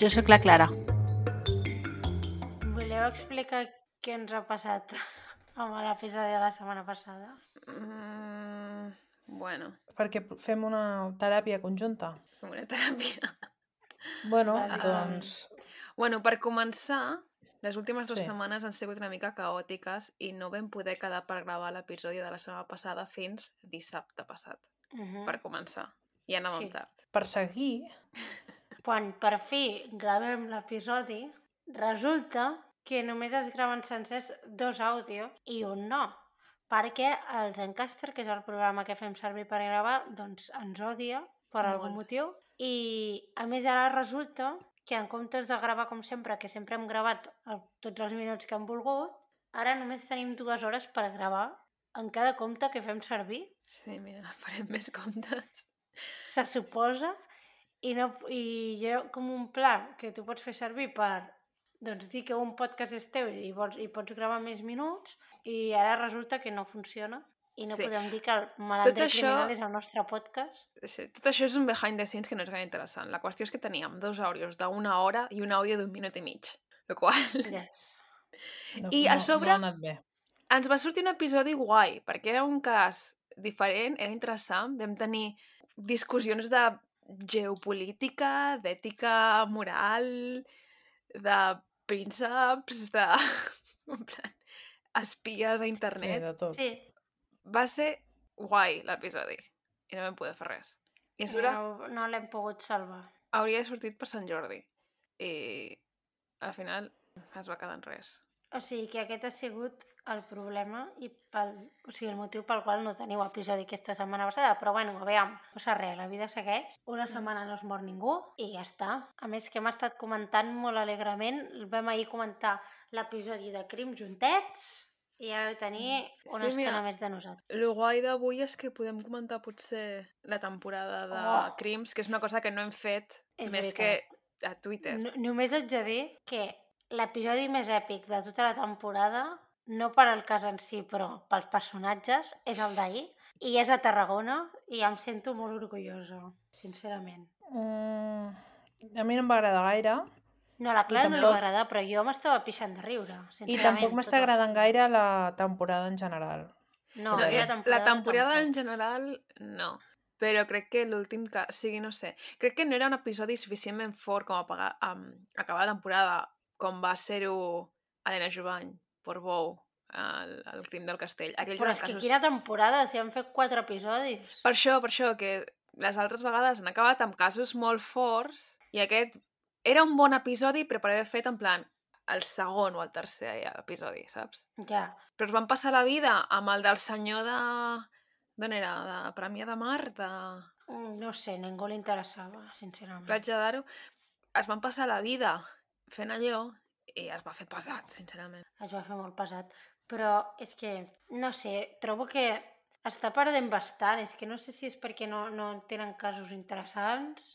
Jo sóc la Clara. Voleu explicar què ens ha passat amb l'episodi de la setmana passada? Mm, bueno, Perquè fem una teràpia conjunta. fem una teràpia. Bueno, doncs... Bueno, per començar, les últimes dues Sí. setmanes han sigut una mica caòtiques i no vam poder quedar per gravar l'episodi de la setmana passada fins dissabte passat, Uh -huh. per començar. I anàvem Sí. tard. Per seguir, Quan per fi gravem l'episodi, resulta que només es graven sencers dos àudios i un no. Perquè el Zencaster, que és el programa que fem servir per gravar, doncs ens odia per algun Molt. motiu. I a més ara resulta que en comptes de gravar com sempre, que sempre hem gravat el, tots els minuts que hem volgut, ara només tenim dues hores per gravar en cada compte que fem servir. Sí, mira, farem més comptes. se suposa i, no, i jo com un pla que tu pots fer servir per doncs, dir que un podcast és teu i, vols, i pots gravar més minuts i ara resulta que no funciona i no Sí. podem dir que el Malandre això- Criminal és el nostre podcast. Sí, tot això és un behind the scenes que no és gaire interessant. La qüestió és que teníem dos àudios d'una hora i un àudio d'un minut i mig. El qual Yes. no, I no, a sobre- no bé. ens va sortir un episodi guai, perquè era un cas diferent, era interessant. Vam tenir discussions de geopolítica, d'ètica moral, de prínceps, de... en plan, espies a Sí, internet. de tot. Sí, Va ser guai l'episodi i no vam poder fer res. I a sobre no, no l'hem pogut salvar. hauria sortit per Sant Jordi i al final es va quedar en res. O sigui que aquest ha sigut el problema i pel, o sigui, el motiu pel qual no teniu episodi aquesta setmana passada. Però bueno, aviam, no passa res, la vida segueix. Una setmana no es mor ningú i ja està. A més que hem estat comentant molt alegrement, vam ahir comentar l'episodi de Crim juntets i ja vau tenir una Sí, mira. estona més de nosaltres. El guai d'avui és que podem comentar potser la temporada de Oh. Crims, que és una cosa que no hem fet És més veritat. que a Twitter. No, només haig de dir que l'episodi més èpic de tota la temporada, no per al cas en si, però pels personatges, és el d'ahir. I és a Tarragona i em sento molt orgullosa, sincerament. Mm, a mi no em va agradar gaire No, a la Clara no li tampoc- va agradar, però jo m'estava pixant de riure, i tampoc m'està agradant gaire la temporada en general. No, No, la temporada, la temporada tampoc. en general, no. Però crec que l'últim que... O sigui, no sé. Crec que no era un episodi suficientment fort com a pagar, um, acabar la temporada com va ser-ho Helena Jovany, Portbou, el, el crim del castell. Aquells Però és que casos... quina temporada, si han fet quatre episodis. Per això, per això, que les altres vegades han acabat amb casos molt forts i aquest era un bon episodi, però per haver fet en plan el segon o el tercer episodi, saps? Ja, Però es van passar la vida amb el del senyor de... D'on era? De Premià de Mar? De Mm, no sé, ningú li interessava, sincerament. Platja d'Aro? Es van passar la vida fent allò i es va fer pesat, sincerament. Es va fer molt pesat. Però és que, no sé, trobo que està perdent bastant. És que no sé si és perquè no, no tenen casos interessants.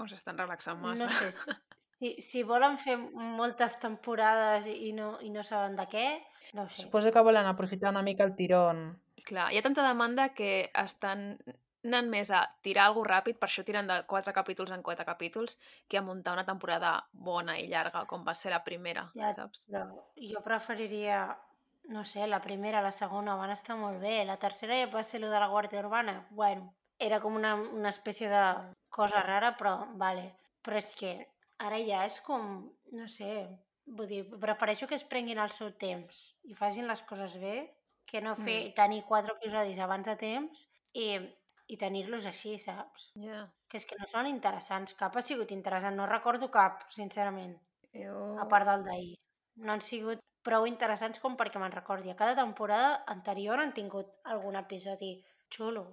O s'estan relaxant massa. No sé. Si, si volen fer moltes temporades i no, i no saben de què, no ho sé. Suposo que volen aprofitar una mica el tirón. Clar, hi ha tanta demanda que estan anant més a tirar alguna ràpid, per això tiren de quatre capítols en quatre capítols, que a muntar una temporada bona i llarga, com va ser la primera, Ja, saps? però jo preferiria, no sé, la primera, la segona van estar molt bé. La tercera ja va ser lo de la Guàrdia Urbana. Bueno, era com una, una espècie de cosa rara, però vale. Però és que ara ja és com, no sé, vull dir, prefereixo que es prenguin el seu temps i facin les coses bé que no fer, Mm. tenir quatre episodis abans de temps i, i tenir-los així, saps? Yeah. Que és que no són interessants. Cap ha sigut interessant. No recordo cap, sincerament Jo... a part del d'ahir. No han sigut prou interessants com perquè me'n recordi. A cada temporada anterior han tingut algun episodi xulo.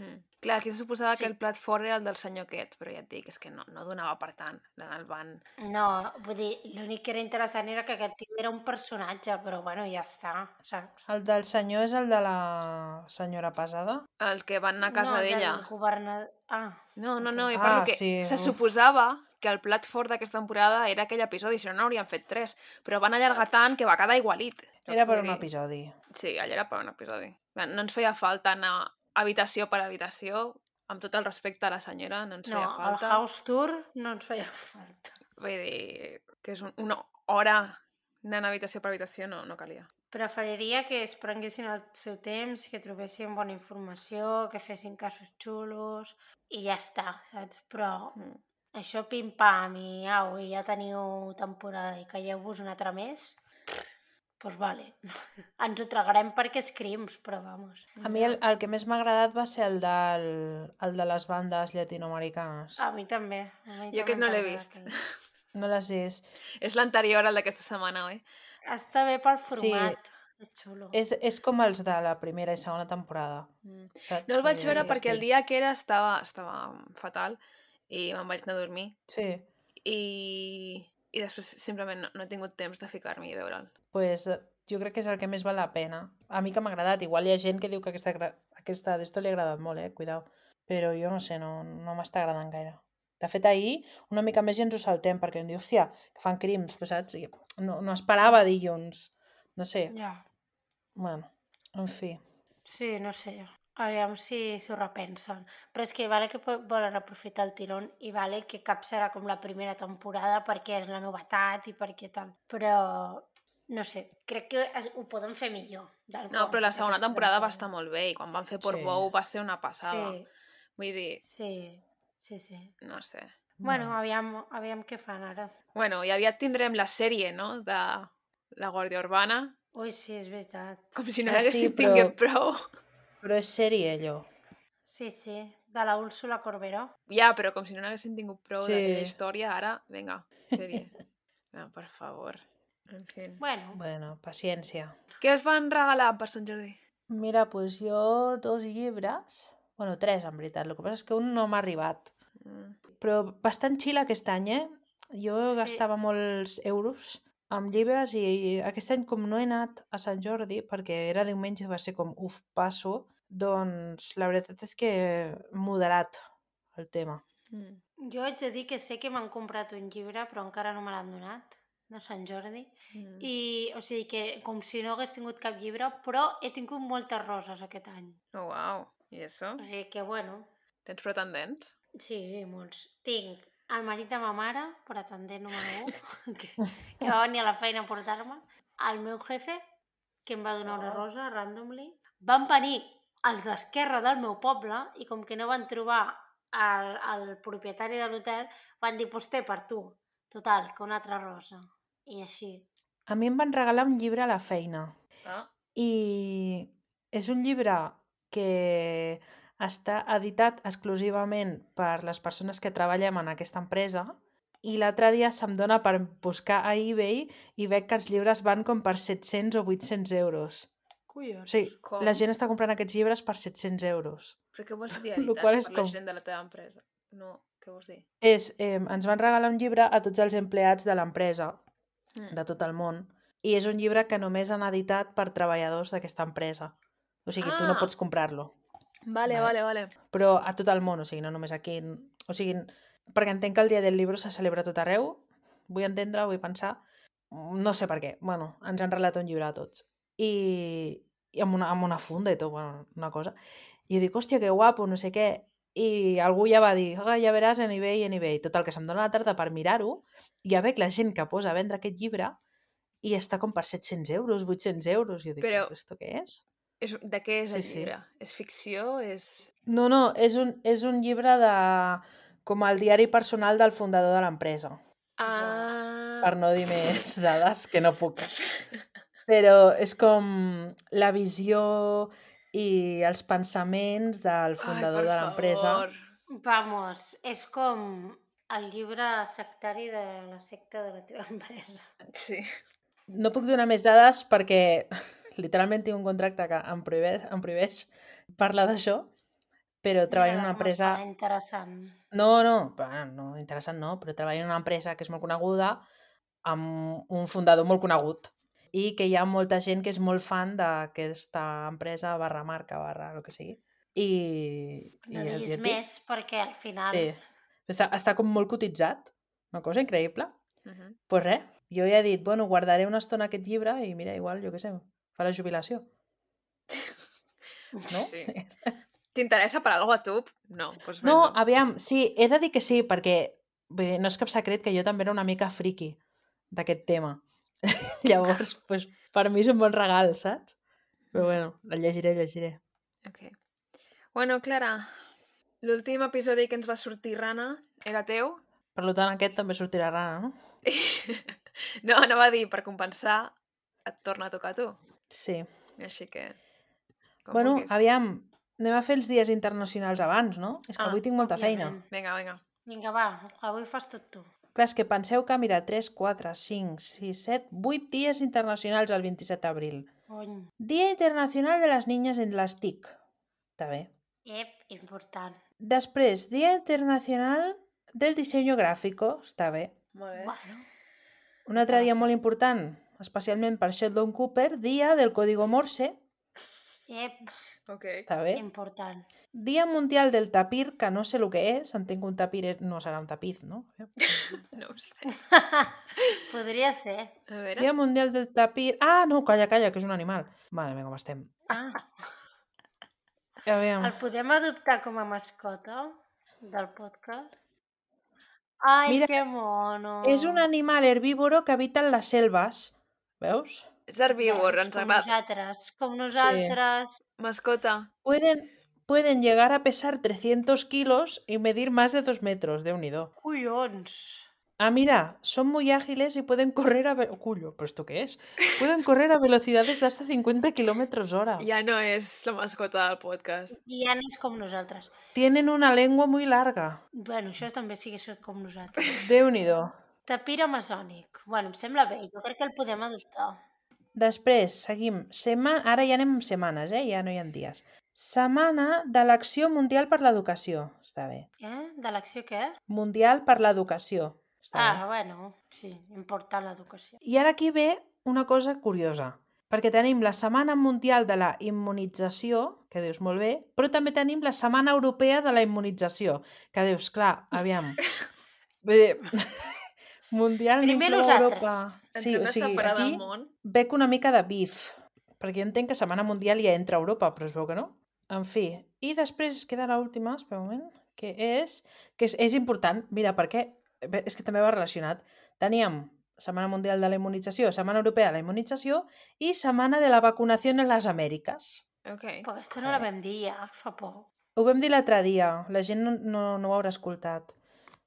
Mm. Clar, aquí se suposava Sí. que el plat fort era el del senyor aquest, però ja et dic, és que no, no donava per tant. El van... No, vull dir, l'únic que era interessant era que aquest tio era un personatge, però bueno, ja està, saps? El del senyor és el de la senyora pesada? El que van anar a casa no, d'ella. del governador... Ah, No, no, no, jo Ah, parlo que sí, se suposava que el plat fort d'aquesta temporada era aquell episodi, si no n'haurien fet tres, però van allargar tant que va quedar igualit. Era per un episodi. Sí, allò era per un episodi. No ens feia falta anar habitació per habitació, amb tot el respecte a la senyora, no ens no, feia el falta. house tour no ens feia falta. Vull dir, que és un, una hora anant habitació per habitació, no, no calia. Preferiria que es prenguessin el seu temps, que trobessin bona informació, que fessin casos xulos i ja està, saps? Però Mm. això pim-pam i au, i ja teniu temporada i calleu-vos una altra més, doncs vale. Ens ho tragarem perquè és crims, però vamos. A mi el, el que més m'ha agradat va ser el, del, el de les bandes llatinoamericanes. A mi també. A mi Jo aquest no l'he vist. No les és. És l'anterior al d'aquesta setmana, oi? Està bé pel Sí. format. És xulo. És, és com els de la primera i segona temporada. Mm. No el vaig veure perquè el dia que era estava, estava fatal i me'n vaig anar a dormir Sí, i, i després simplement no, no he tingut temps de ficar-m'hi a veure'l. Pues, eh, jo crec que és el que més val la pena. A mi que m'ha agradat. Igual hi ha gent que diu que aquesta, aquesta d'esto li ha agradat molt, eh? Cuidao. Però jo no sé, no, no m'està agradant gaire. De fet, ahir una mica més i ens ho saltem, perquè em diu, hòstia, que fan crims, però saps? I No, no esperava dilluns. No sé, Ja. bueno, en fi. Sí, no sé. Aviam si s'ho repensen. Però és que vale que volen aprofitar el tirón i vale que cap serà com la primera temporada perquè és la novetat i perquè tal. Però, no sé, crec que es- ho poden fer millor. del No, com, però la segona temporada va estar molt bé i quan van fer Portbou Sí. va ser una passada. Sí, Vull dir, sí, sí, sí. no sé. Bueno, No. aviam, aviam què fan ara. Bueno, i aviat tindrem la sèrie, no?, de la Guàrdia Urbana. Ui, sí, és veritat. Com si no Ah, sí, n'haguéssim però- tingut prou. Però és sèrie, allò. Sí, sí, de la Úrsula Corberó. Ja, però com si no n'haguéssim tingut prou Sí. d'aquella història, ara, vinga, sèrie. No, per favor. En fi. Bueno, Bueno, paciència. Què us van regalar per Sant Jordi? Mira, pues jo dos llibres, bueno, tres en veritat, el que passa és que un no m'ha arribat. Mm. Però bastant xil aquest any, eh? Jo Sí. gastava molts euros amb llibres i aquest any com no he anat a Sant Jordi perquè era diumenge i va ser com uf, passo, doncs la veritat és que moderat el tema. Mm. jo haig de dir que sé que m'han comprat un llibre, però encara no me l'han donat, de Sant Jordi. Mm. I, o sigui que, com si no hagués tingut cap llibre, però he tingut moltes roses aquest any. Oh, uau. I això? O sigui que, bueno, Tens pretendents? sí, molts. Tinc el marit de ma mare, pretendent número 1, que, que va venir a la feina a portar-me, el meu jefe, que em va donar una Oh. rosa, randomly, van venir els d'esquerra del meu poble i com que no van trobar el, el propietari de l'hotel, van dir, pues té per tu. Total, que una altra rosa. I així. A mi em van regalar un llibre a la feina Ah. i és un llibre que està editat exclusivament per les persones que treballem en aquesta empresa i l'altre dia se'm dona per buscar a eBay i veig que els llibres van com per 700 o 800 euros. O Collons. sigui, Com? la gent està comprant aquests llibres per 700 euros. Però què vols dir, Lo editats per la com- gent de la teva empresa? No, què vols dir? És, eh, ens van regalar un llibre a tots els empleats de l'empresa, Mm. de tot el món, i és un llibre que només han editat per treballadors d'aquesta empresa. O sigui, tu no Ah. pots comprar-lo. Vale, Vale. vale, vale. però a tot el món, o sigui, no només aquí. O sigui, perquè entenc que el Dia del Llibre se celebra tot arreu, vull entendre, vull pensar, no sé per què, bueno, ens han regalat un llibre a tots. I, i amb, una, amb una funda i tot, bueno, una cosa. I jo dic, hòstia, que guapo, no sé què. I algú ja va dir, ah, ja veràs en eBay, en eBay. Total, que se'm dona la tarda per mirar-ho, ja veig la gent que posa a vendre aquest llibre i està com per 700 euros, 800 euros. Jo dic, Però- esto què és? És, de què és el Sí, sí. llibre? És ficció? És... No, no, és un, és un llibre de... com el diari personal del fundador de l'empresa. Ah... Per no dir més dades, que no puc. Però és com la visió i els pensaments del fundador Ai, de l'empresa. Vamos, és com el llibre sectari de la secta de la teva empresa. Sí. No puc donar més dades perquè literalment tinc un contracte que em prohibeix, em prohibeix parlar d'això, però treballa en una empresa... interessant. No, no, no, interessant no, però treballa en una empresa que és molt coneguda, amb un fundador molt conegut, i que hi ha molta gent que és molt fan d'aquesta empresa barra marca, barra el que sigui. I, No i diguis més perquè al final... Sí. Està, està com molt cotitzat, una cosa increïble. Uh -huh. pues res, jo ja he dit, bueno, guardaré una estona aquest llibre i mira, igual, jo què sé, fa la jubilació, no? Sí. T'interessa per alguna a tu? No, doncs No, ven-lo. aviam, sí, he de dir que sí, perquè vull dir, no és cap secret que jo també era una mica friki d'aquest tema. Llavors, pues, per mi és un bon regal, saps? Però bueno, la llegiré, llegiré. Ok. Bueno, Clara, l'últim episodi que ens va sortir Rana era teu? Per tant, aquest també sortirà rana, no? no, anava a dir, per compensar, et torna a tocar a tu. Sí. Així que... Com bueno, vulguis. aviam, anem a fer els dies internacionals abans, no? És que Ah, avui tinc molta feina. òbviament. Vinga, vinga. Vinga, va, avui fas tot tu. Clar, és que penseu que, mira, 3, 4, 5, 6, 7, 8 dies internacionals el 27 d'abril. Dia Internacional de les Niñas en les TIC. Està bé. Ep, important. Després, Dia Internacional del Diseño Gráfico. Està bé. Molt bé. Bueno, Un altre dia molt important, especialment per Sheldon Cooper, Dia del Código Morse. ep, Ok. Està bé. important. Dia Mundial del Tapir, que no sé el que és. Entenc que un tapir no serà un tapiz, no? No ho sé. Podria ser. A veure... Dia Mundial del Tapir... Ah, no, calla, calla, que és un animal. Vale, vinga, com estem. Ah, Aviam. el podem adoptar com a mascota del podcast? Ai, Mira, que mono. És un animal herbívoro que habita en les selves. Veus? És herbívor, ens com agrada. nosaltres, com nosaltres. Mascota. Pueden, pueden llegar a pesar 300 kilos y medir más de 2 metros, de unido. Collons. Ah, mira, son muy ágiles y pueden correr a... Cuyo, ¿pero esto qué es? Pueden correr a velocidades de hasta 50 kilómetros hora. Ja no és la mascota del podcast. Ja no és com nosaltres. Tienen una lengua muy larga. Bueno, això també sí que és com nosaltres. de unido. Tapir amazònic. Bueno, em sembla bé. Jo crec que el podem adoptar. Després, seguim. Sema... Ara ja anem amb setmanes, eh? Ja no hi ha dies. Setmana de l'Acció Mundial per l'Educació. Està bé. Eh? De l'acció què? Mundial per l'Educació. Està Ah, bé. bueno, sí, important l'educació. I ara aquí ve una cosa curiosa. Perquè tenim la Setmana Mundial de la Immunització, que dius molt bé, però també tenim la Setmana Europea de la Immunització, que dius, clar, aviam. Vull dir, mundial Primer nosaltres. Europa. Ens Sí, hem o sigui, separar aquí del món. bec una mica de bif, perquè jo entenc que Setmana Mundial ja entra a Europa, però es veu que no. En fi, i després es queda l'última, espera un moment, que és, que és, és important, mira, perquè és que també va relacionat. Teníem Setmana Mundial de la Immunització, Setmana Europea de la Immunització i Setmana de la Vacunació en les Amèriques. Ok. Però aquesta no la vam dir ja, fa poc. Ho vam dir l'altre dia, la gent no, no, no ho haurà escoltat.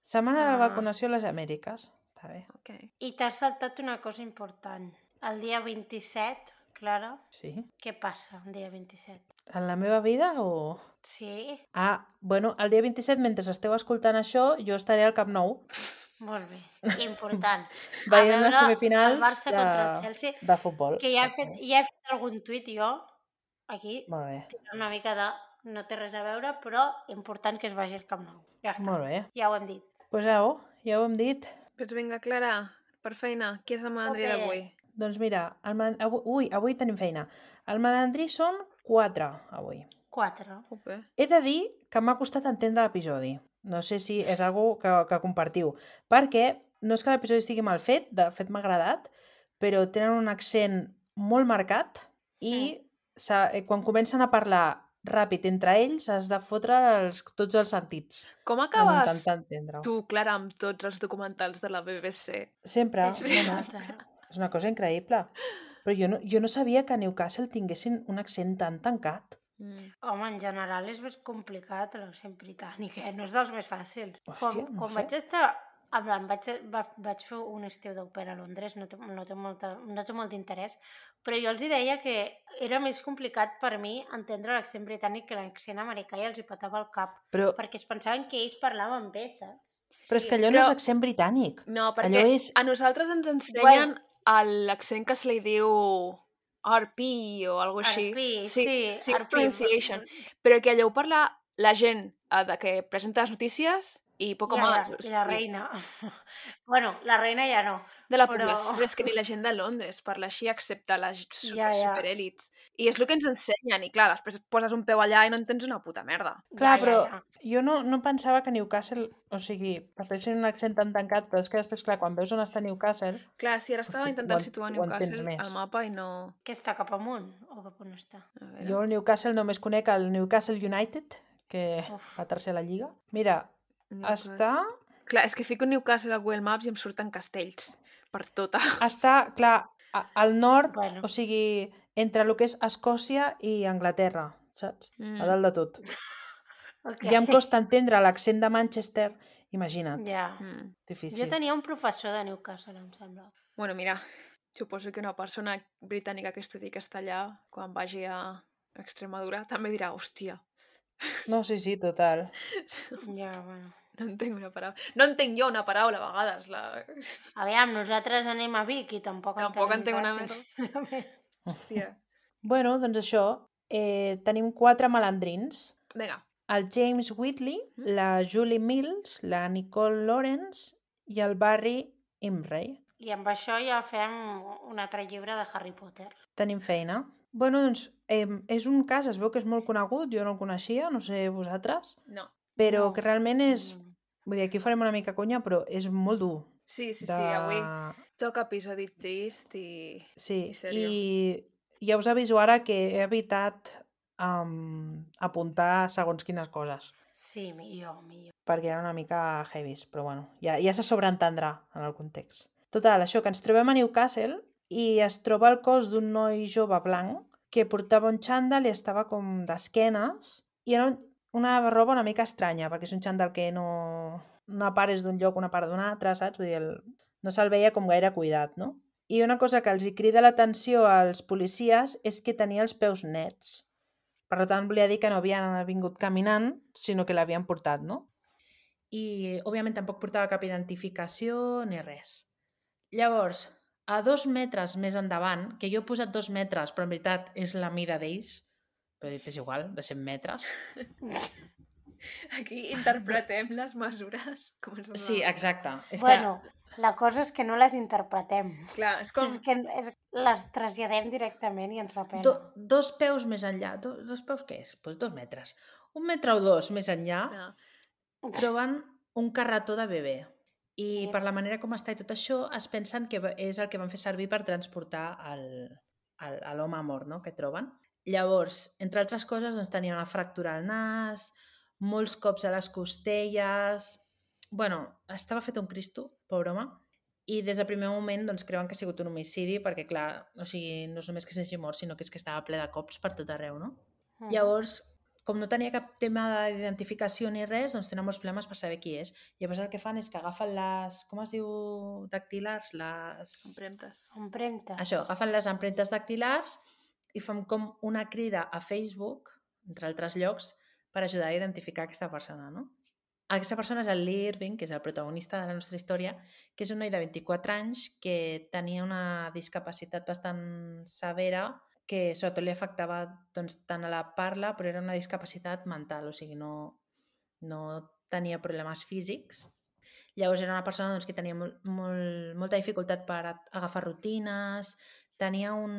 Setmana de la Ah. Vacunació a les Amèriques. Està bé, ok. I t'has saltat una cosa important. El dia 27, Clara, sí. què passa el dia 27? En la meva vida o... Sí? Ah, bueno, el dia 27, mentre esteu escoltant això, jo estaré al Camp Nou Molt bé. Important. veient veure les semifinals el Barça de, contra el Chelsea, de futbol. Que ja he fet, ja he fet algun tuit jo, aquí, Molt bé, una mica de... No té res a veure, però important que es vagi al Camp Nou. Ja està, molt bé. ja ho hem dit. Pues au, ja ho hem dit. Doncs vinga, Clara, per feina, qui és el mandri Ok. d'avui? Doncs mira, el man... avui, ui, avui tenim feina. El malandrí són quatre, avui. Quatre. Ope. He de dir que m'ha costat entendre l'episodi. No sé si és algo que, que compartiu. Perquè no és que l'episodi estigui mal fet, de fet m'ha agradat, però tenen un accent molt marcat i eh, quan comencen a parlar ràpid entre ells has de fotre els, tots els sentits. Com acabes tu, Clara, amb tots els documentals de la BBC? Sempre. És és una cosa increïble. Però jo no, jo no sabia que a Newcastle tinguessin un accent tan tancat. Mm. Home, en general és més complicat l'accent britànic, eh? No és dels més fàcils. Hòstia, quan no quan sé. vaig estar... En plan, vaig, va, vaig fer un estiu d'òpera a Londres, no té, no, té molta, no té molt d'interès, però jo els hi deia que era més complicat per mi entendre l'accent britànic que l'accent americà i els hi patava el cap, Però, perquè es pensaven que ells parlaven bé, saps? però és que allò no però- és accent britànic. No, perquè Allò és... a nosaltres ens ensenyen l'accent que se li diu RP o alguna així. RP, sí, sí, sí RP, pronunciation. Però que allò ho parla la gent eh, de que presenta les notícies i poc Ja, o i la reina. bueno, la reina ja no. De la però- població, és que ni la gent de Londres parla així, excepte les super, Ja, ja. superèlits. I és el que ens ensenyen, i clar, després poses un peu allà i no entens una puta merda. Clar, ja, però ja, ja. jo no, no pensava que Newcastle, o sigui, parlessin un accent tan tancat, però és que després, clar, quan veus on està Newcastle, Clar, sí, ara estava intentant ho situar Newcastle al mapa i no... Què està cap amunt? O cap on està? A veure. jo el Newcastle només conec el Newcastle United, que Uf. va tercer a la Lliga. Mira, Newcastle. està, Clar, és que fico Newcastle a Google Maps i em surten castells per tota. està, clar, al nord, Bueno. o sigui, entre el que és Escòcia i Anglaterra, saps? Mm. A dalt de tot. Ok. Ja em costa entendre l'accent de Manchester, imagina't, Ja. Mm. difícil. Jo tenia un professor de Newcastle, em sembla. Bueno, mira, suposo que una persona britànica que estudi castellà, quan vagi a Extremadura, també dirà, hòstia, No, sí, sí, total. Ja, bueno. no entenc una paraula. No entenc jo una paraula a vegades. La... Aviam, nosaltres anem a Vic i tampoc, Tampoc entenc una merda. Hòstia. Bueno, doncs això, eh, tenim quatre malandrins. Vinga, El James Whitley, Mm. la Julie Mills, la Nicole Lawrence i el Barry Imray. I amb això ja fem un altre llibre de Harry Potter. Tenim feina. Bueno, doncs, eh, és un cas, es veu que és molt conegut, jo no el coneixia, no sé vosaltres, no. Però que realment és... Mm. Vull dir, aquí farem una mica conya, però és molt dur. Sí, sí, de... sí, avui toca episodi trist i... Sí, I i ja us aviso ara que he evitat um, apuntar segons quines coses, Sí, millor, millor. perquè era una mica heavies, però bueno, ja, ja se sobreentendrà en el context. Total, això, que ens trobem a Newcastle i es troba el cos d'un noi jove blanc que portava un xandall i estava com d'esquenes i era un, una roba una mica estranya, perquè és un xandall que no... Una part és d'un lloc, una part d'un altre, saps? Vull dir, el... no se'l veia com gaire cuidat, no? I una cosa que els hi crida l'atenció als policies és que tenia els peus nets. Per tant, volia dir que no havien vingut caminant, sinó que l'havien portat, no? I, òbviament, tampoc portava cap identificació ni res. Llavors, a dos metres més endavant, que jo he posat dos metres, però en veritat és la mida d'ells, però dit, és igual, de 100 metres. Aquí interpretem les mesures com ens Sí, exacte. És bueno, la cosa és que no les interpretem. Clar, és com... És que és, les traslladem directament i ens que repena. do, dos peus més enllà, do, dos peus què és? Doncs pues dos metres. Un metre o dos més enllà Clar. troben un carretó de bebè. I Yep. per la manera com està i tot això, es pensen que és el que van fer servir per transportar el, el, a l'home mort no? que troben. Llavors, entre altres coses, doncs, tenia una fractura al nas, molts cops a les costelles... bueno, estava fet un cristo, pobre home, i des del primer moment doncs, creuen que ha sigut un homicidi perquè, clar, o sigui, no és només que s'hagi mort, sinó que és que estava ple de cops per tot arreu, no? Mhm. Llavors, com no tenia cap tema d'identificació ni res, doncs tenen molts problemes per saber qui és. Llavors el que fan és que agafen les... Com es diu? Dactilars? Les... Empremtes. Empremtes. Això, agafen les empremtes dactilars i fan com una crida a Facebook, entre altres llocs, per ajudar a identificar aquesta persona, no? Aquesta persona és el Lee Irving, que és el protagonista de la nostra història, que és un noi de 24 anys que tenia una discapacitat bastant severa que sobretot li afectava doncs, tant a la parla, però era una discapacitat mental, o sigui, no, no tenia problemes físics. Llavors era una persona doncs, que tenia molt, molt, molta dificultat per agafar rutines, tenia un,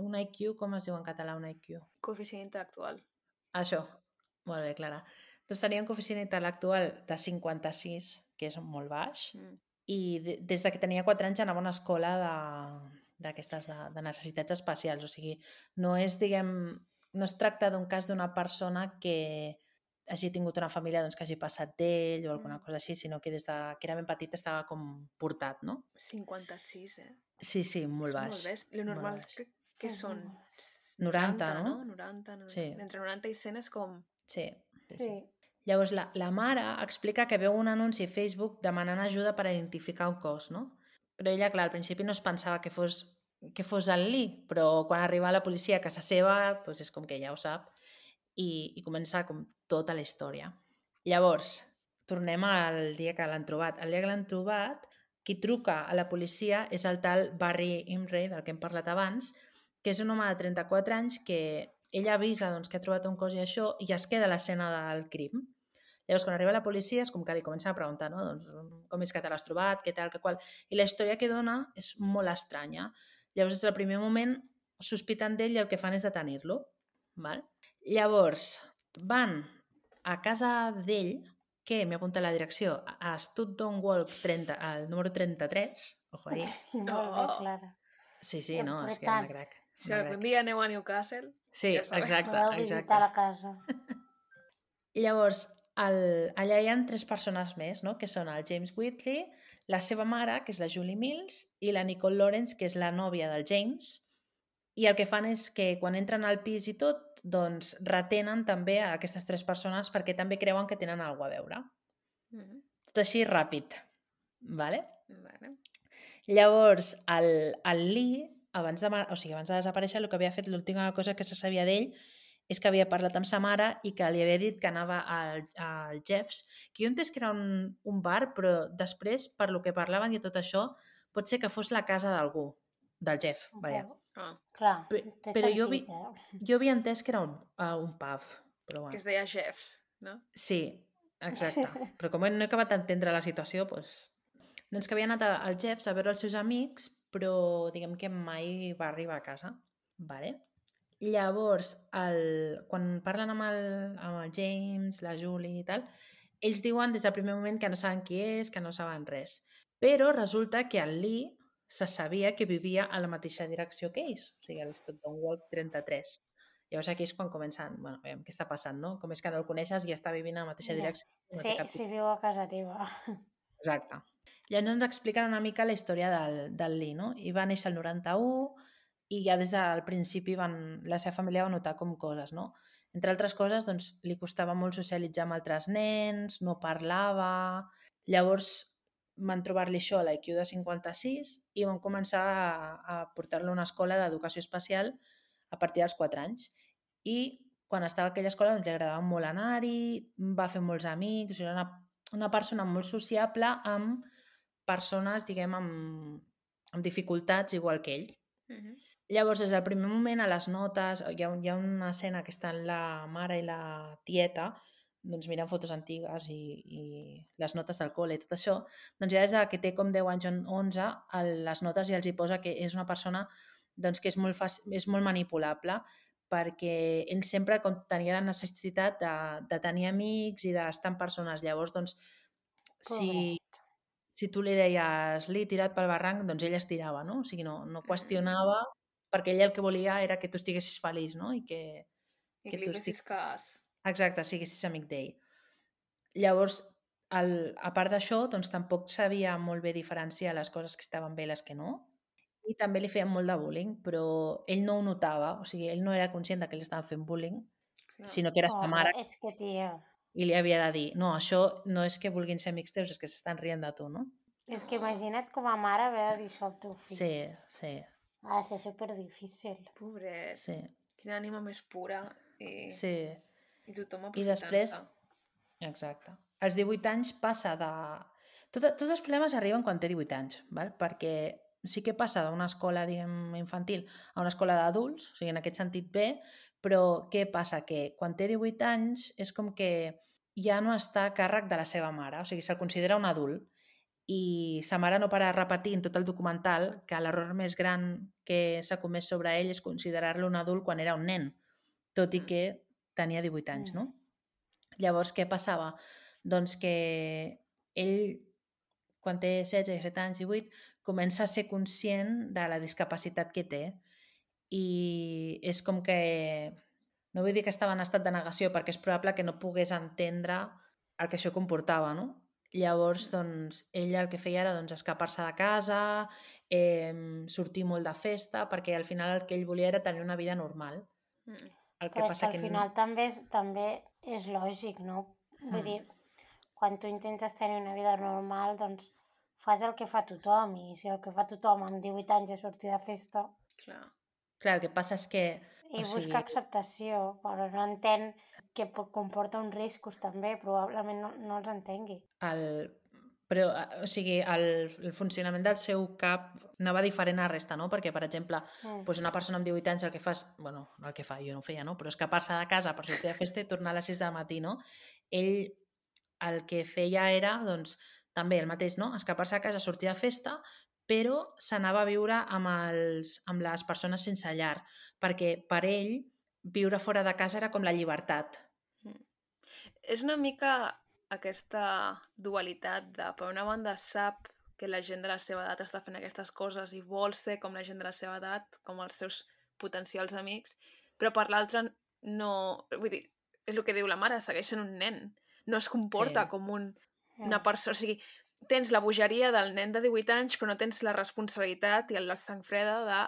un IQ, com es diu en català un IQ? Coeficient intel·lectual. Això, molt bé, Clara. Doncs tenia un coeficient intel·lectual de 56, que és molt baix, Mm. i de, des de que tenia 4 anys anava a una escola de- d'aquestes de, de necessitats especials. O sigui, no és, diguem, no es tracta d'un cas d'una persona que hagi tingut una família doncs, que hagi passat d'ell o alguna Mm. cosa així, sinó que des de que era ben petit estava com portat, no? 56, eh? Sí, sí, molt És baix. Molt best. Lo molt normal baix. crec que són... 90, no? 90, 90. Sí. Entre 90 i 100 és com... Sí, sí, sí. Sí. Llavors, la, la mare explica que veu un anunci a Facebook demanant ajuda per identificar un cos, no? Però ella, clar, al principi no es pensava que fos, que fos el Lee, però quan arriba la policia a casa seva, doncs és com que ja ho sap, i, i comença com tota la història. Llavors, tornem al dia que l'han trobat. El dia que l'han trobat, qui truca a la policia és el tal Barry Imray, del que hem parlat abans, que és un home de 34 anys que ella avisa doncs, que ha trobat un cos i això, i es queda a l'escena del crim. Llavors, quan arriba la policia, és com que li comencen a preguntar, no? Doncs, com és que te l'has trobat, què tal, què qual... I la història que dona és molt estranya. Llavors, des del primer moment, sospiten d'ell i el que fan és detenir-lo. Val? Llavors, van a casa d'ell, que m'he apuntat la direcció, a Studton Walk 30, al número 33, ojo ahí. Sí, molt bé, Oh. Clara. Sí, sí, no, és que veritat. una crac. Si una algun dia aneu a Newcastle... Sí, ja sabeu. exacte, Podeu exacte. visitar la casa. Llavors, el, allà hi ha tres persones més, no? que són el James Whitley, la seva mare, que és la Julie Mills, i la Nicole Lawrence, que és la nòvia del James. I el que fan és que quan entren al pis i tot, doncs retenen també a aquestes tres persones perquè també creuen que tenen alguna a veure. Mm, Tot així ràpid. Vale? vale. Llavors, el, el Lee, abans de, o sigui, abans de desaparèixer, el que havia fet, l'última cosa que se sabia d'ell és que havia parlat amb sa mare i que li havia dit que anava al, al Jeffs, que jo entès que era un, un bar, però després, per lo que parlaven i tot això, pot ser que fos la casa d'algú, del Jeff, vaja. Ah, Clar, té però jo vi- sentit, eh? Jo havia entès que era un, uh, un pub, però que bueno. es deia Jeffs, no? Sí, exacte. Però com no he acabat d'entendre la situació, doncs... Doncs que havia anat al Jeffs a veure els seus amics, però diguem que mai va arribar a casa. Vale? Llavors, el... quan parlen amb el, amb el James, la Julie i tal, ells diuen des del primer moment que no saben qui és, que no saben res. Però resulta que el Lee se sabia que vivia a la mateixa direcció que ells, o sigui, a l'Stockton Walk 33. Llavors aquí és quan comencen, bueno, veiem què està passant, no? Com és que no el coneixes i està vivint a la mateixa direcció. no Sí, sí, viu a casa teva. Exacte. Llavors ens expliquen una mica la història del, del Lee, no? I va néixer el 91 i ja des del principi van, la seva família va notar com coses, no? Entre altres coses, doncs, li costava molt socialitzar amb altres nens, no parlava... Llavors van trobar-li això a l'IQ de 56 i van començar a, a portar-lo a una escola d'educació especial a partir dels 4 anys. I quan estava a aquella escola doncs, li agradava molt anar-hi, va fer molts amics, era una, una persona molt sociable amb persones, diguem, amb, amb dificultats igual que ell. Mm -hmm. Llavors, des del primer moment, a les notes, hi ha, hi ha una escena que estan la mare i la tieta doncs mirant fotos antigues i, i les notes del col·le i tot això, doncs ja des de que té com 10 anys o 11, a les notes ja els hi posa que és una persona doncs, que és molt, fàcil, és molt manipulable perquè ell sempre com, tenia la necessitat de, de tenir amics i d'estar amb persones. Llavors, doncs, si, si tu li deies l'he tirat pel barranc, doncs ell es tirava, no? O sigui, no, no qüestionava perquè ell el que volia era que tu estiguessis feliç, no? I que, I que que li tu fessis cas. Exacte, siguessis amic d'ell. Llavors, el, a part d'això, doncs tampoc sabia molt bé diferenciar les coses que estaven bé i les que no. I també li feien molt de bullying, però ell no ho notava, o sigui, ell no era conscient de que li estaven fent bullying, Clar. sinó que era sa Pobre, mare És que, tia, i li havia de dir, no, això no és que vulguin ser amics teus, és que s'estan rient de tu, no? és que imagina't com a mare haver de dir això al teu fill. Sí, sí, Ha de ser superdifícil. Pobret. sí, Quina ànima més pura. I, sí, i tothom I aprofitant-se. després, exacte. Als 18 anys passa de... Tot, tots els problemes arriben quan té 18 anys, val? perquè sí que passa d'una escola diguem, infantil a una escola d'adults, o sigui, en aquest sentit bé, però què passa? Que quan té 18 anys és com que ja no està a càrrec de la seva mare, o sigui, se'l considera un adult i sa mare no para repetir en tot el documental que l'error més gran que s'ha comès sobre ell és considerar-lo un adult quan era un nen, tot i Mm. que tenia 18 anys, Mm. no? Llavors, què passava? Doncs que ell, quan té 16, 17 anys, 18, comença a ser conscient de la discapacitat que té i és com que, no vull dir que estava en estat de negació perquè és probable que no pogués entendre el que això comportava, no? Llavors, doncs, ella el que feia era doncs, escapar-se de casa, eh, sortir molt de festa, perquè al final el que ell volia era tenir una vida normal. Mm. El que Però és que passa al que final també és, també és lògic, no? Vull Mm. dir, quan tu intentes tenir una vida normal, doncs fas el que fa tothom i si el que fa tothom amb 18 anys és sortir de festa Clar. Clar, el que passa és que... i O busca sigui- acceptació, però no entén que po- comporta uns riscos també, probablement no, no els entengui. el, Però, o sigui, el, el funcionament del seu cap anava diferent a la resta, no? Perquè, per exemple, Mm. doncs una persona amb 18 anys el que fa és... bueno, el que fa, jo no feia, no? Però escapar-se de casa per sortir de festa i tornar a les 6 del matí, no? Ell el que feia era, doncs, també el mateix, no? Escapar-se de casa, sortir de festa, però s'anava a viure amb, els, amb les persones sense llar, perquè per ell viure fora de casa era com la llibertat. És una mica aquesta dualitat de, per una banda, sap que la gent de la seva edat està fent aquestes coses i vol ser com la gent de la seva edat, com els seus potencials amics, però per l'altra no... Vull dir, és el que diu la mare, segueix sent un nen. No es comporta Sí. com un, Mm. una persona... O sigui, tens la bogeria del nen de 18 anys, però no tens la responsabilitat i la sang freda de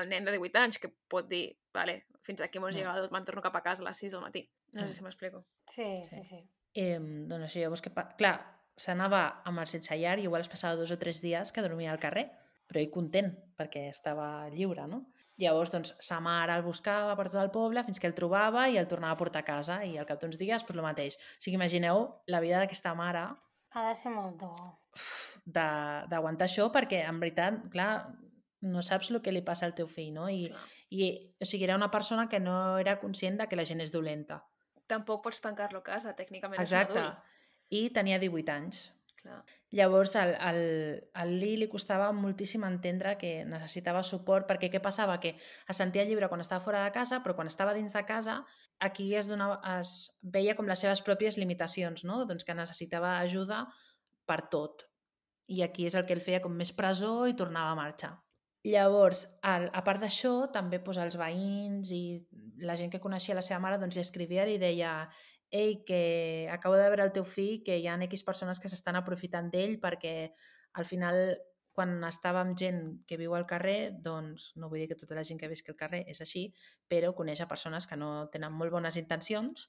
el nen de 18 anys, que pot dir, vale, fins aquí hemos Mm. llegado, me'n torno cap a casa a les 6 del matí. No Mm. sé si m'explico. Sí, Sí. sí, sí. Eh, doncs això, llavors que... pa- Clar, s'anava amb el sense llar i igual es passava dos o tres dies que dormia al carrer, però ell content, perquè estava lliure, no? Llavors, doncs, sa mare el buscava per tot el poble fins que el trobava i el tornava a portar a casa i al cap d'uns dies, doncs, el mateix. O sigui, imagineu la vida d'aquesta mare Ha de ser molt dur. d'aguantar això perquè, en veritat, clar, no saps el que li passa al teu fill, no? I, Clar. i o sigui, era una persona que no era conscient de que la gent és dolenta. Tampoc pots tancar-lo a casa, tècnicament Exacte. és un adult. I tenia 18 anys. Clar. Llavors, al, al, al Lee li costava moltíssim entendre que necessitava suport, perquè què passava? Que es sentia lliure quan estava fora de casa, però quan estava dins de casa, aquí es, donava, es veia com les seves pròpies limitacions, no? doncs que necessitava ajuda per tot. I aquí és el que ell feia com més presó i tornava a marxar. Llavors, al, a part d'això, també doncs, els veïns i la gent que coneixia la seva mare doncs, li escrivia i deia ei, que acabo de veure el teu fill, que hi ha X persones que s'estan aprofitant d'ell perquè al final quan estava amb gent que viu al carrer, doncs no vull dir que tota la gent que visqui al carrer és així, però coneix a persones que no tenen molt bones intencions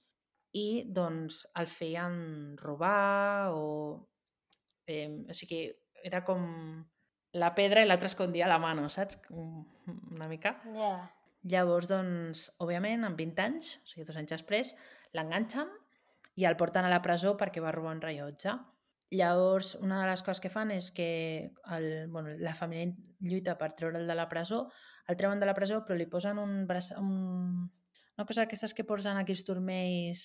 i doncs el feien robar o... Eh, o sigui, era com la pedra i l'altre escondia la mano, saps? Una mica. Ja. Llavors, doncs, òbviament, amb 20 anys, o sigui, dos anys després, l'enganxen i el porten a la presó perquè va robar un rellotge. Llavors, una de les coses que fan és que el, bueno, la família lluita per treure'l de la presó, el treuen de la presó però li posen un, braç, un una cosa d'aquestes que posen aquí els turmells,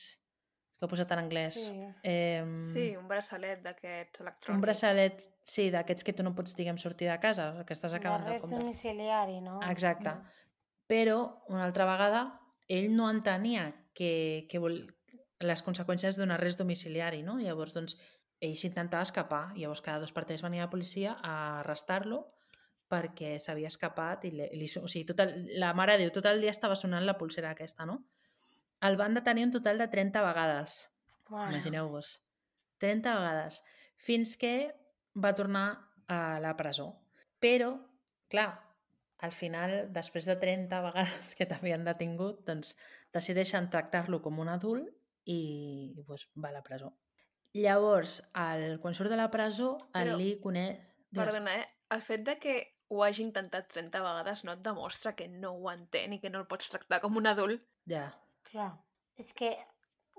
que ho he posat en anglès. Sí. Eh, Sí, un braçalet d'aquests electrònics. un braçalet, sí, d'aquests que tu no pots, diguem, sortir de casa, que estàs acabant de comptar. domiciliari, no? Exacte. Però, una altra vegada, ell no entenia que, que vol... les conseqüències d'un arrest domiciliari, no? Llavors, doncs, ell s'intentava escapar. Llavors, cada dos per tres venia la policia a arrestar-lo perquè s'havia escapat i li, li, o sigui, tot el, la mare diu, tot el dia estava sonant la pulsera aquesta, no? El van detenir un total de 30 vegades. Bueno, Imagineu-vos. 30 vegades. Fins que va tornar a la presó. Però, clar, al final, després de 30 vegades que t'havien detingut, doncs decideixen tractar-lo com un adult i, i doncs, va a la presó. Llavors, el, quan surt de la presó, el Però- Lee coneix... Perdona, eh? El fet de que ho hagi intentat 30 vegades no et demostra que no ho entén i que no el pots tractar com un adult. Ja. clar. És que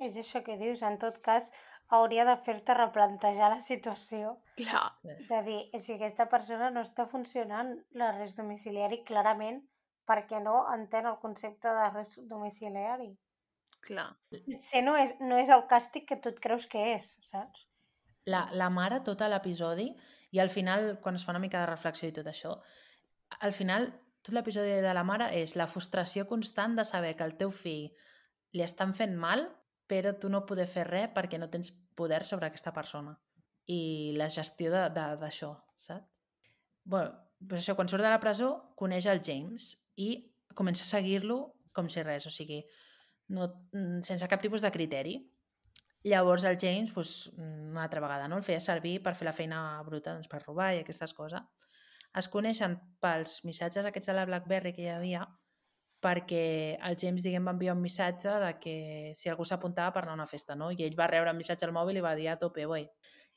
és això que dius. En tot cas, hauria de fer-te replantejar la situació. Clar, De dir, si aquesta persona no està funcionant l'arrest domiciliari clarament perquè no entén el concepte d'arrest domiciliari. clar. Potser no és, no és el càstig que tu et creus que és, saps? la, la mare tot l'episodi i al final, quan es fa una mica de reflexió i tot això, al final tot l'episodi de la mare és la frustració constant de saber que el teu fill li estan fent mal però tu no poder fer res perquè no tens poder sobre aquesta persona i la gestió d'això, saps? bueno, doncs això, quan surt de la presó coneix el James i comença a seguir-lo com si res, o sigui, no, mm, sense cap tipus de criteri. Llavors el James, doncs, una altra vegada, no? el feia servir per fer la feina bruta, doncs, per robar i aquestes coses. Es coneixen pels missatges aquests de la BlackBerry que hi havia perquè el James, diguem, va enviar un missatge de que si algú s'apuntava per anar a una festa, no? I ell va rebre el missatge al mòbil i va dir a tope, boi.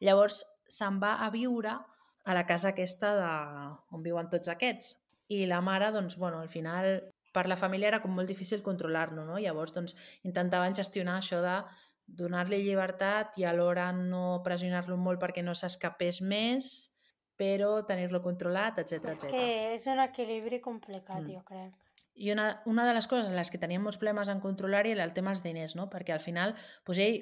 Llavors se'n va a viure a la casa aquesta de... on viuen tots aquests. I la mare, doncs, bueno, al final, per la família era com molt difícil controlar-lo, no? Llavors, doncs, intentaven gestionar això de donar-li llibertat i alhora no pressionar-lo molt perquè no s'escapés més, però tenir-lo controlat, etc És etc. que és un equilibri complicat, Mm. jo crec. I una, una de les coses en les que teníem molts problemes en controlar-hi era el tema dels diners, no? perquè al final doncs ell,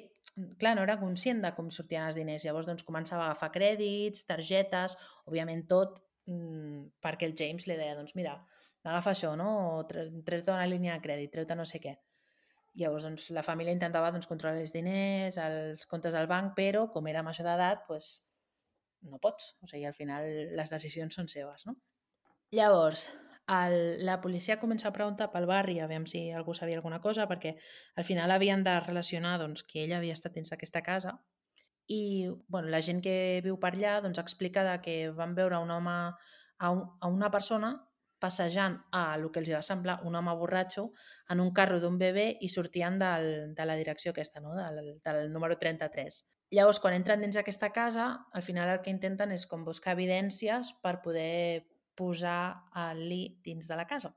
clar, no era conscient de com sortien els diners, llavors doncs, començava a agafar crèdits, targetes, òbviament tot mm, perquè el James li deia, doncs mira, agafa això, no? o tre- treu-te una línia de crèdit, treu-te no sé què. Llavors, doncs, la família intentava doncs, controlar els diners, els comptes del banc, però com era major d'edat, doncs, no pots. O sigui, al final les decisions són seves, no? Llavors, el, la policia comença a preguntar pel barri a veure si algú sabia alguna cosa, perquè al final havien de relacionar doncs, que ella havia estat dins d'aquesta casa i bueno, la gent que viu per allà doncs, explica de que van veure un home, a, un, a una persona passejant a el que els va semblar un home borratxo en un carro d'un bebè i sortien del, de la direcció aquesta, no? del, del número 33. Llavors, quan entren dins d'aquesta casa, al final el que intenten és com buscar evidències per poder posar el Lee dins de la casa.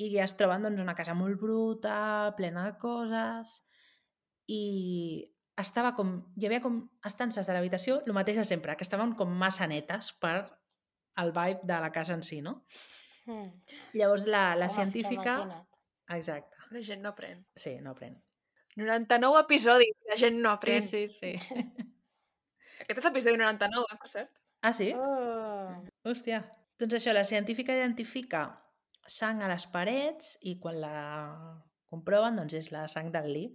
I es troben doncs, una casa molt bruta, plena de coses, i estava com, hi havia com estances de l'habitació, el mateix de sempre, que estaven com massa netes per el vibe de la casa en si, no? Mm. Llavors la, la Home, que científica... Exacte, La gent no aprèn. sí, no aprèn. 99 episodis, la gent no aprèn. Sí, sí, sí. Aquest és l'episodi 99, eh, per cert. Ah, sí? Uh, Hòstia. Doncs això, la científica identifica sang a les parets i quan la comproven doncs és la sang del Lee.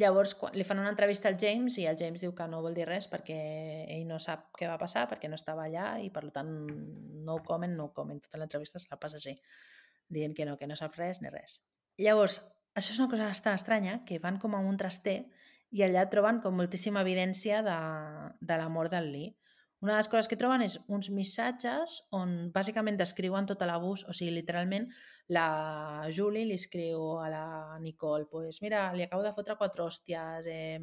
Llavors quan li fan una entrevista al James i el James diu que no vol dir res perquè ell no sap què va passar, perquè no estava allà i per tant no comment, no comment. Tota l'entrevista se la passa així, dient que no, que no sap res ni res. Llavors, això és una cosa bastant estranya, que van com a un traster i allà troben com moltíssima evidència de, de la mort del Lee. Una de les coses que troben és uns missatges on bàsicament descriuen tot l'abús, o sigui, literalment la Julie li escriu a la Nicole, pues mira, li acabo de fotre quatre hòsties, eh,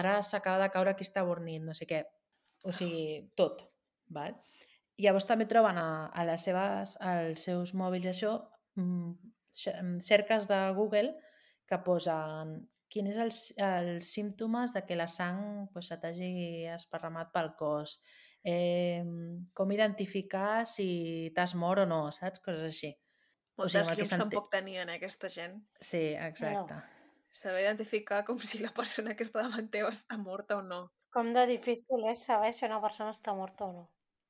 ara s'acaba de caure aquí està bornit, no sé què. O sigui, tot. Val? Llavors també troben a, a les seves, als seus mòbils això, mm, cerques de Google que posen quins és els, els símptomes de que la sang pues, se t'hagi esparramat pel cos, eh, com identificar si t'has mort o no, saps? Coses així. O Moltes sigui, o que llums tampoc tenien, eh, aquesta gent. Sí, exacte. Saber identificar com si la persona que està davant teva està morta o no. com de difícil és saber si una persona està morta o no.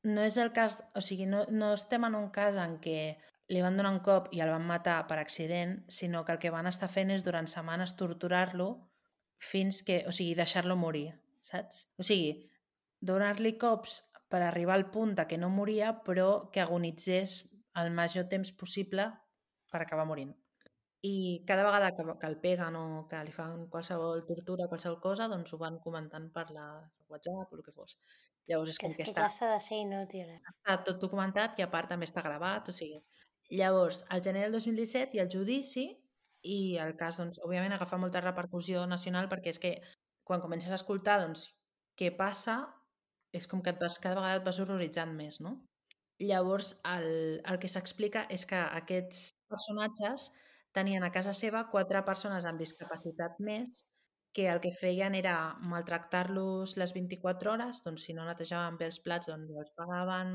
No és el cas, o sigui, no, no estem en un cas en què li van donar un cop i el van matar per accident, sinó que el que van estar fent és durant setmanes torturar-lo fins que, o sigui, deixar-lo morir, saps? O sigui, donar-li cops per arribar al punt de que no moria, però que agonitzés el major temps possible per acabar morint. I cada vegada que, que el peguen o que li fan qualsevol tortura, qualsevol cosa, doncs ho van comentant per la WhatsApp o el que fos. Llavors és Que com és que que està, de ser inútil. Està tot documentat i a part també està gravat, o sigui... Llavors, al gener del 2017 hi ha el judici i el cas, doncs, òbviament, agafa molta repercussió nacional perquè és que quan comences a escoltar, doncs, què passa, és com que et vas, cada vegada et vas horroritzant més, no? Llavors, el, el que s'explica és que aquests personatges tenien a casa seva quatre persones amb discapacitat més que el que feien era maltractar-los les 24 hores, doncs si no netejaven bé els plats, doncs els pagaven,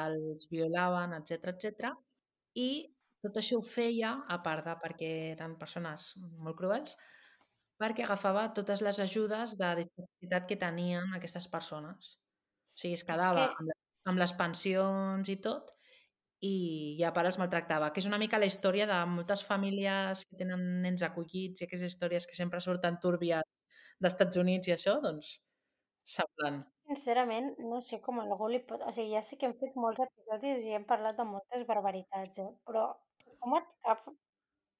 els violaven, etc etc. I tot això ho feia, a part de perquè eren persones molt cruels, perquè agafava totes les ajudes de discapacitat que tenien aquestes persones. O sigui, es quedava que- amb, les pensions i tot, i, i a part els maltractava, que és una mica la història de moltes famílies que tenen nens acollits i aquestes històries que sempre surten túrbies d'Estats Units i això, doncs, semblant. Sincerament, no sé com algú li pot... O sigui, ja sé que hem fet molts episodis i hem parlat de moltes barbaritats, eh? però com et cap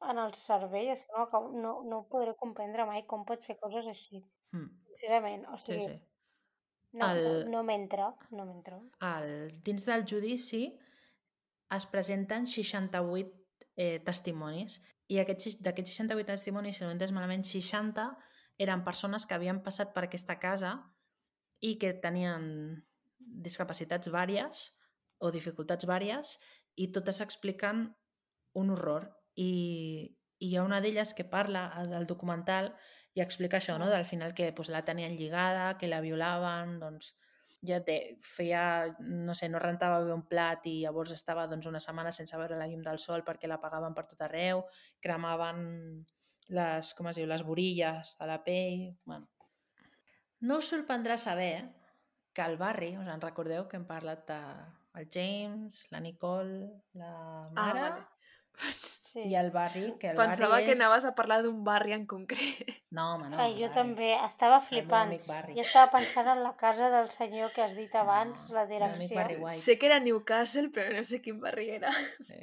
en el cervell? És que no, acabo- no, no podré comprendre mai com pots fer coses així. Mm, Sincerament, o sí, sigui, sí. no, no, El- no m'entra, no m'entra. El, dins del judici es presenten 68 eh, testimonis i aquests, d'aquests 68 testimonis, si no ho he entès malament, 60 eren persones que havien passat per aquesta casa i que tenien discapacitats vàries o dificultats vàries i totes expliquen un horror. I, i hi ha una d'elles que parla del documental i explica això, no? Del final que pues, la tenien lligada, que la violaven, doncs ja té, feia, no sé, no rentava bé un plat i llavors estava doncs, una setmana sense veure la llum del sol perquè la pagaven per tot arreu, cremaven les, com es diu, les borilles a la pell... Bueno. No us sorprendrà saber que al barri, us en recordeu que hem parlat de el James, la Nicole, la mare... Ah, vale. Sí. I el barri, que el Pensava barri que és... anaves a parlar d'un barri en concret. No, home, no. Ai, el jo barri. també estava El flipant. barri. Jo estava pensant en la casa del senyor que has dit abans, No, la el direcció. barri. Sé que era Newcastle, però no sé quin barri era. Sí.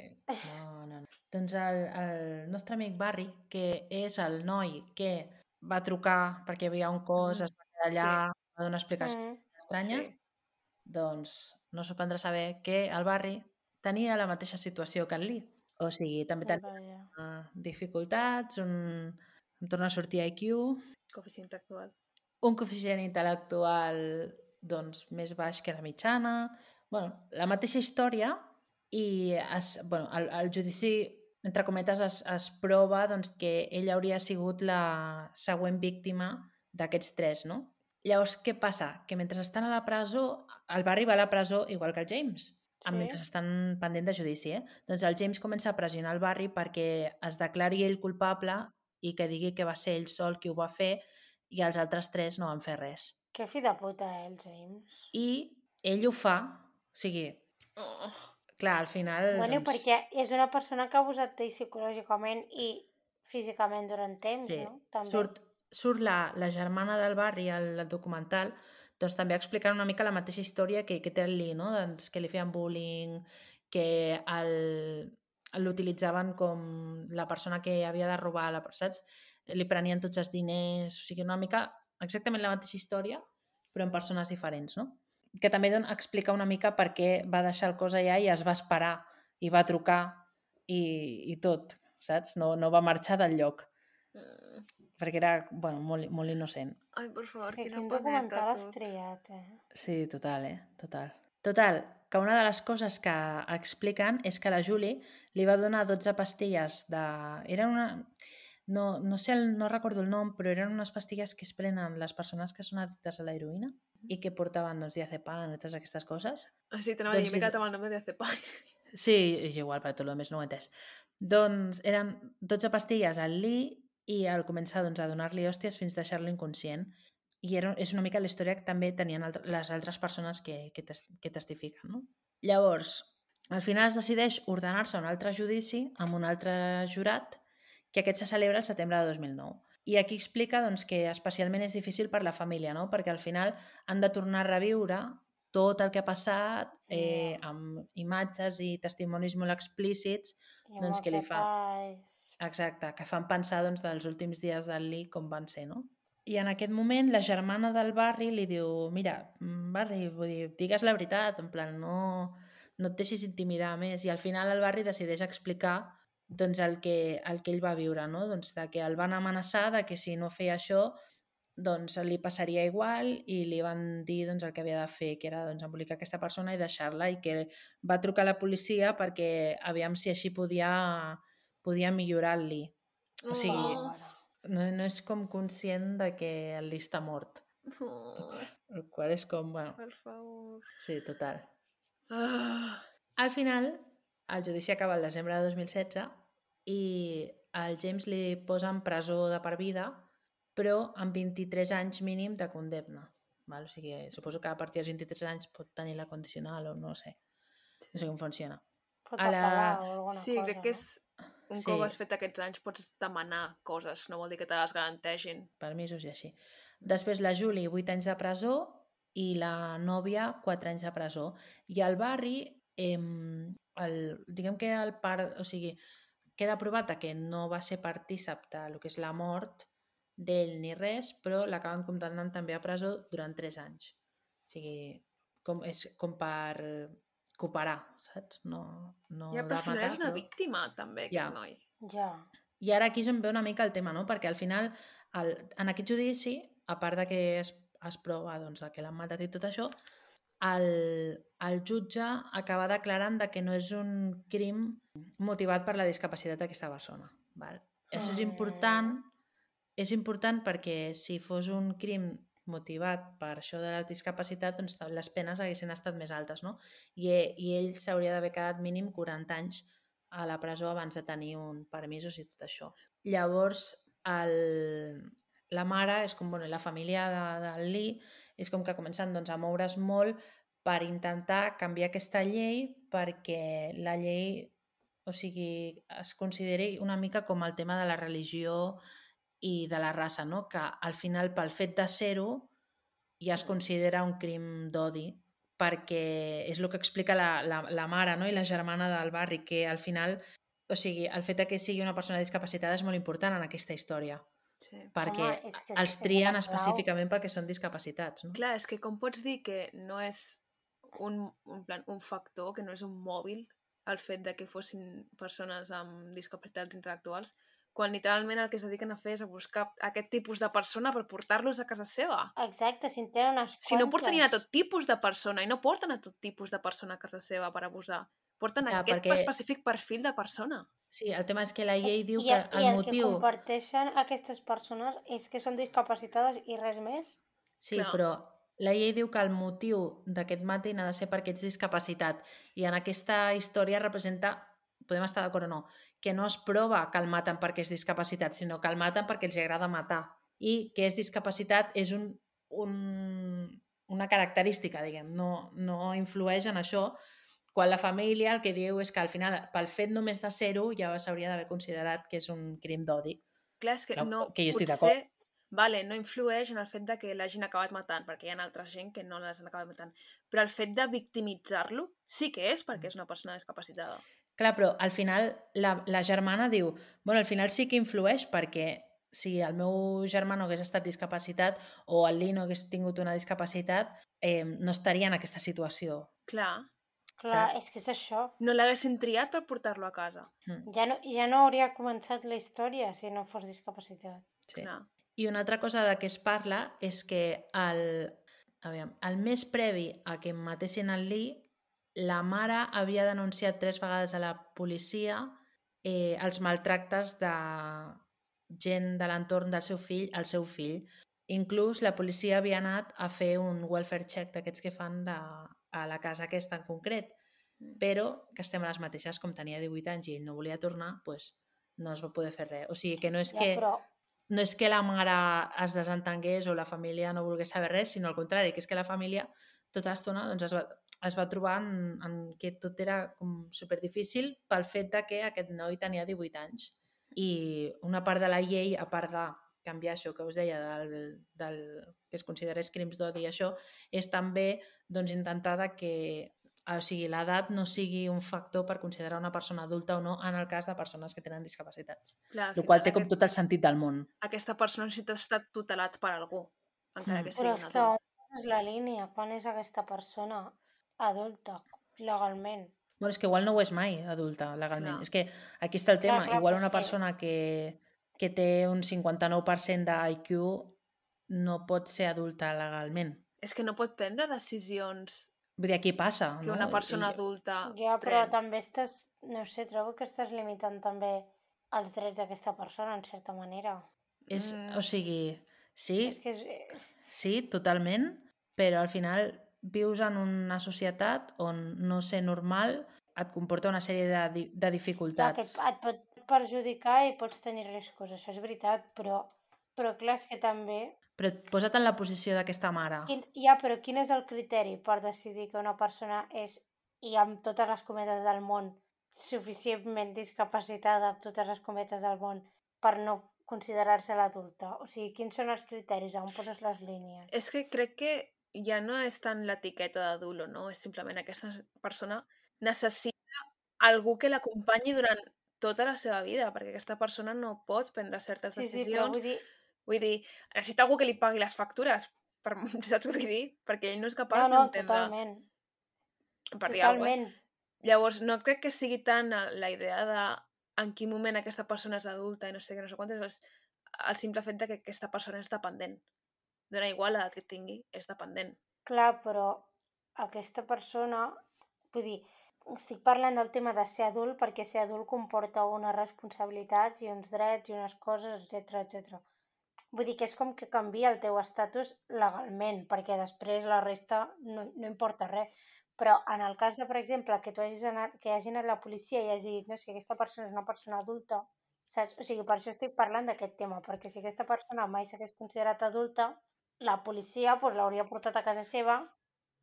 No, no, no. Doncs el, el nostre amic Barry, que és el noi que va trucar perquè hi havia un cos, Mm, es allà, sí. va donar explicacions Mm. estranyes, Sí. doncs no sorprendrà saber que el Barry tenia la mateixa situació que el Lee. O sigui, també tenia Vaja. uh, dificultats, un... em torna a sortir IQ, Coeficient actual. un coeficient intel·lectual doncs, més baix que la mitjana. bueno, la mateixa història i es, bueno, el, el judici, entre cometes, es, es prova doncs, que ell hauria sigut la següent víctima d'aquests tres, no? Llavors, què passa? Que mentre estan a la presó, el va a la presó igual que el James, Sí. mentre estan pendent de judici, eh? Doncs el James comença a pressionar el Barry perquè es declari ell culpable i que digui que va ser ell sol qui ho va fer i els altres tres no van fer res. Que fi de puta, eh, el James. I ell ho fa, o sigui, Oh. clar, al final... Bueno, doncs, perquè és una persona que ha abusat psicològicament i físicament durant temps, sí, no? També. surt, surt la, la germana del barri al, al documental doncs també explicant una mica la mateixa història que, que té el Lee, no? doncs que li feien bullying, que l'utilitzaven com la persona que havia de robar, la, saps? Li prenien tots els diners, o sigui, una mica exactament la mateixa història, però en persones diferents, no? Que també don, explica una mica per què va deixar el cos allà i es va esperar, i va trucar, i, i tot, saps? No, no va marxar del lloc, Mm. Perquè era, bueno, molt, molt innocent. Ai, per favor, Que quina quin paneta documental has tot. triat, eh? Sí, total, eh? Total. Total, que una de les coses que expliquen és que la Julie li va donar 12 pastilles de... Eren una... No, no sé, el, no recordo el nom, però eren unes pastilles que es prenen les persones que són addictes a la heroïna i que portaven doncs, diazepam i totes aquestes coses. Ah, sí, t'anava a dir, Doncs m'he quedat amb el nom de Cepany. Sí, és igual, per tot el més no ho he entès. Doncs eren 12 pastilles al Lee i al començar doncs, a donar-li hòsties fins deixar-lo inconscient. I era, és una mica la història que també tenien altre, les altres persones que, que, tes, que testifiquen. No? Llavors, al final es decideix ordenar-se un altre judici amb un altre jurat que aquest se celebra el setembre de 2009. I aquí explica doncs, que especialment és difícil per la família, no? perquè al final han de tornar a reviure tot el que ha passat eh, amb imatges i testimonis molt explícits, I Doncs els li fa? detalls. exacte, que fan pensar doncs, dels últims dies del Lee com van ser, no? I en aquest moment la germana del Barry li diu mira, mm, Barry, vull dir, digues la veritat, en plan, no, no et deixis intimidar més. I al final el Barry decideix explicar doncs, el, que, el que ell va viure, no? doncs, de que el van amenaçar de que si no feia això doncs li passaria igual i li van dir doncs, el que havia de fer, que era doncs, embolicar aquesta persona i deixar-la i que va trucar a la policia perquè aviam si així podia, podia millorar-li. O sigui, Oh. no, no és com conscient de que el Lee està mort. Oh, El qual és com, bueno, per favor. sí, total. Ah. Al final, el judici acaba el desembre de 2016 i al James li posen presó de per vida, però amb 23 anys mínim de condemna. Val? O sigui, suposo que a partir dels 23 anys pot tenir la condicional o no sé. No sé com funciona. Pot A la- Sí, cosa, crec que és... Un Sí. cop has fet aquests anys pots demanar coses, no vol dir que te les garanteixin. permisos i així. Després la Julie, 8 anys de presó i la nòvia, 4 anys de presó. I el barri, eh, el, diguem que el part, o sigui, queda provat que no va ser partícip del que és la mort d'ell ni res, però l'acaben condemnant també a presó durant 3 anys. O sigui, com, és com per cooperar, saps? No, no ja, però al final matar, és una però- víctima, també, aquest Ja. noi. Ja. i ara aquí és on ve una mica el tema, no? Perquè al final, el, en aquest judici, a part de que es, es prova doncs, que l'han matat i tot això, el, el jutge acaba declarant de que no és un crim motivat per la discapacitat d'aquesta persona. Val? Això és important és important perquè si fos un crim motivat per això de la discapacitat, doncs les penes haguessin estat més altes, no? I, i ell s'hauria d'haver quedat mínim 40 anys a la presó abans de tenir un permisos i tot això. Llavors, el, la mare és com, bueno, la família de, de Lee és com que comencen doncs, a moure's molt per intentar canviar aquesta llei perquè la llei o sigui, es consideri una mica com el tema de la religió i de la raça, no? que al final pel fet de ser-ho ja es considera un crim d'odi perquè és el que explica la, la, la mare no? i la germana del barri, que al final, o sigui, el fet de que sigui una persona discapacitada és molt important en aquesta història. Sí. Perquè Home, és que els trien específicament perquè són discapacitats. No? Clar, és que com pots dir que no és un, un, plan, un factor, que no és un mòbil, el fet de que fossin persones amb discapacitats intel·lectuals, quan literalment el que es dediquen a fer és a buscar aquest tipus de persona per portar-los a casa seva. Exacte, si en tenen unes Si no portarien a tot tipus de persona, i no porten a tot tipus de persona a casa seva per abusar. Porten Ja, aquest perquè- específic perfil de persona. Sí, el tema és que la llei És- diu i, que el- el, I el motiu... que comparteixen aquestes persones és que són discapacitades i res més. Sí, Clar. però la llei diu que el motiu d'aquest matin ha de ser perquè ets discapacitat i en aquesta història representa, podem estar d'acord o no, que no es prova que el maten perquè és discapacitat, sinó que el maten perquè els agrada matar. I que és discapacitat és un, un, una característica, diguem, no, no influeix en això quan la família el que diu és que al final, pel fet només de ser-ho, ja s'hauria d'haver considerat que és un crim d'odi. Clar, és que No, no, que jo estic potser, vale, no influeix en el fet de que l'hagin acabat matant, perquè hi ha altra gent que no les han acabat matant, però el fet de victimitzar-lo sí que és perquè és una persona discapacitada. Clar, però al final la, la germana diu bueno, al final sí que influeix perquè si el meu germà no hagués estat discapacitat o el Lee no hagués tingut una discapacitat, eh, no estaria en aquesta situació. Clar, Clar, Saps? és que és això. no l'haguessin triat per portar-lo a casa. Mm, Ja no, ja no hauria començat la història si no fos discapacitat. sí. Clar. I una altra cosa de què es parla és que el, aviam, el mes previ a que matessin el Lee, la mare havia denunciat tres vegades a la policia eh, els maltractes de gent de l'entorn del seu fill al seu fill. Inclús la policia havia anat a fer un welfare check d'aquests que fan de, a la casa aquesta en concret, Mm. però que estem a les mateixes, com tenia 18 anys i ell no volia tornar, doncs no es va poder fer res. O sigui que no és Ja, que però no és que la mare es desentengués o la família no volgués saber res, sinó al contrari, que és que la família tota l'estona doncs, es, va, es va trobar en, en que tot era com superdifícil pel fet de que aquest noi tenia 18 anys. I una part de la llei, a part de canviar això que us deia del, del que es considerés crims d'odi i això, és també doncs, intentar de que o sigui, l'edat no sigui un factor per considerar una persona adulta o no en el cas de persones que tenen discapacitats. Clar, El qual té com aquest- tot el sentit del món. Aquesta persona necessita estar tutelat per algú, encara Mm. que sigui Però és que adult. on és la línia? Quan és aquesta persona adulta, legalment? Bueno, és que igual no ho és mai, adulta, legalment. Clar. És que aquí està el Clar, tema. clar, igual però una persona que, que té un 59% d'IQ no pot ser adulta legalment. És que no pot prendre decisions Vull dir, aquí passa, que no? una persona I- adulta Ja, però pren. també estàs... No sé, trobo que estàs limitant també els drets d'aquesta persona, en certa manera. És, Mm. o sigui, sí, És que és... eh, sí, totalment, però al final vius en una societat on no ser normal et comporta una sèrie de, de Clar, que et, dificultats. et pot perjudicar i pots tenir riscos, això és veritat, però, però clar, és que també... Però posa't en la posició d'aquesta mare. Quin, ja, però quin és el criteri per decidir que una persona és, i amb totes les cometes del món, suficientment discapacitada, amb totes les cometes del món, per no considerar-se l'adulta? O sigui, quins són els criteris? On poses les línies? És que crec que ja no és tant l'etiqueta d'adult o no, és simplement aquesta persona necessita algú que l'acompanyi durant tota la seva vida, perquè aquesta persona no pot prendre certes Sí, sí, però decisions. vull dir... Vull dir, necessita algú que li pagui les factures, per, saps què vull dir? Perquè ell no és capaç No, no, d'entendre totalment. per. Totalment. Llavors, no crec que sigui tant la idea de en quin moment aquesta persona és adulta i no sé què, no sé quantes, és el simple fet de que aquesta persona és dependent. Dona igual l'edat que tingui, és dependent. Clar, però aquesta persona... Vull dir, estic parlant del tema de ser adult perquè ser adult comporta unes responsabilitats i uns drets i unes coses, etc etc. Vull dir que és com que canvia el teu estatus legalment, perquè després la resta no, no importa res. Però en el cas de, per exemple, que tu hagis anat, que hagi anat la policia i hagi dit no, és que aquesta persona és una persona adulta, saps? O sigui, per això estic parlant d'aquest tema, perquè si aquesta persona mai s'hagués considerat adulta, la policia pues, l'hauria portat a casa seva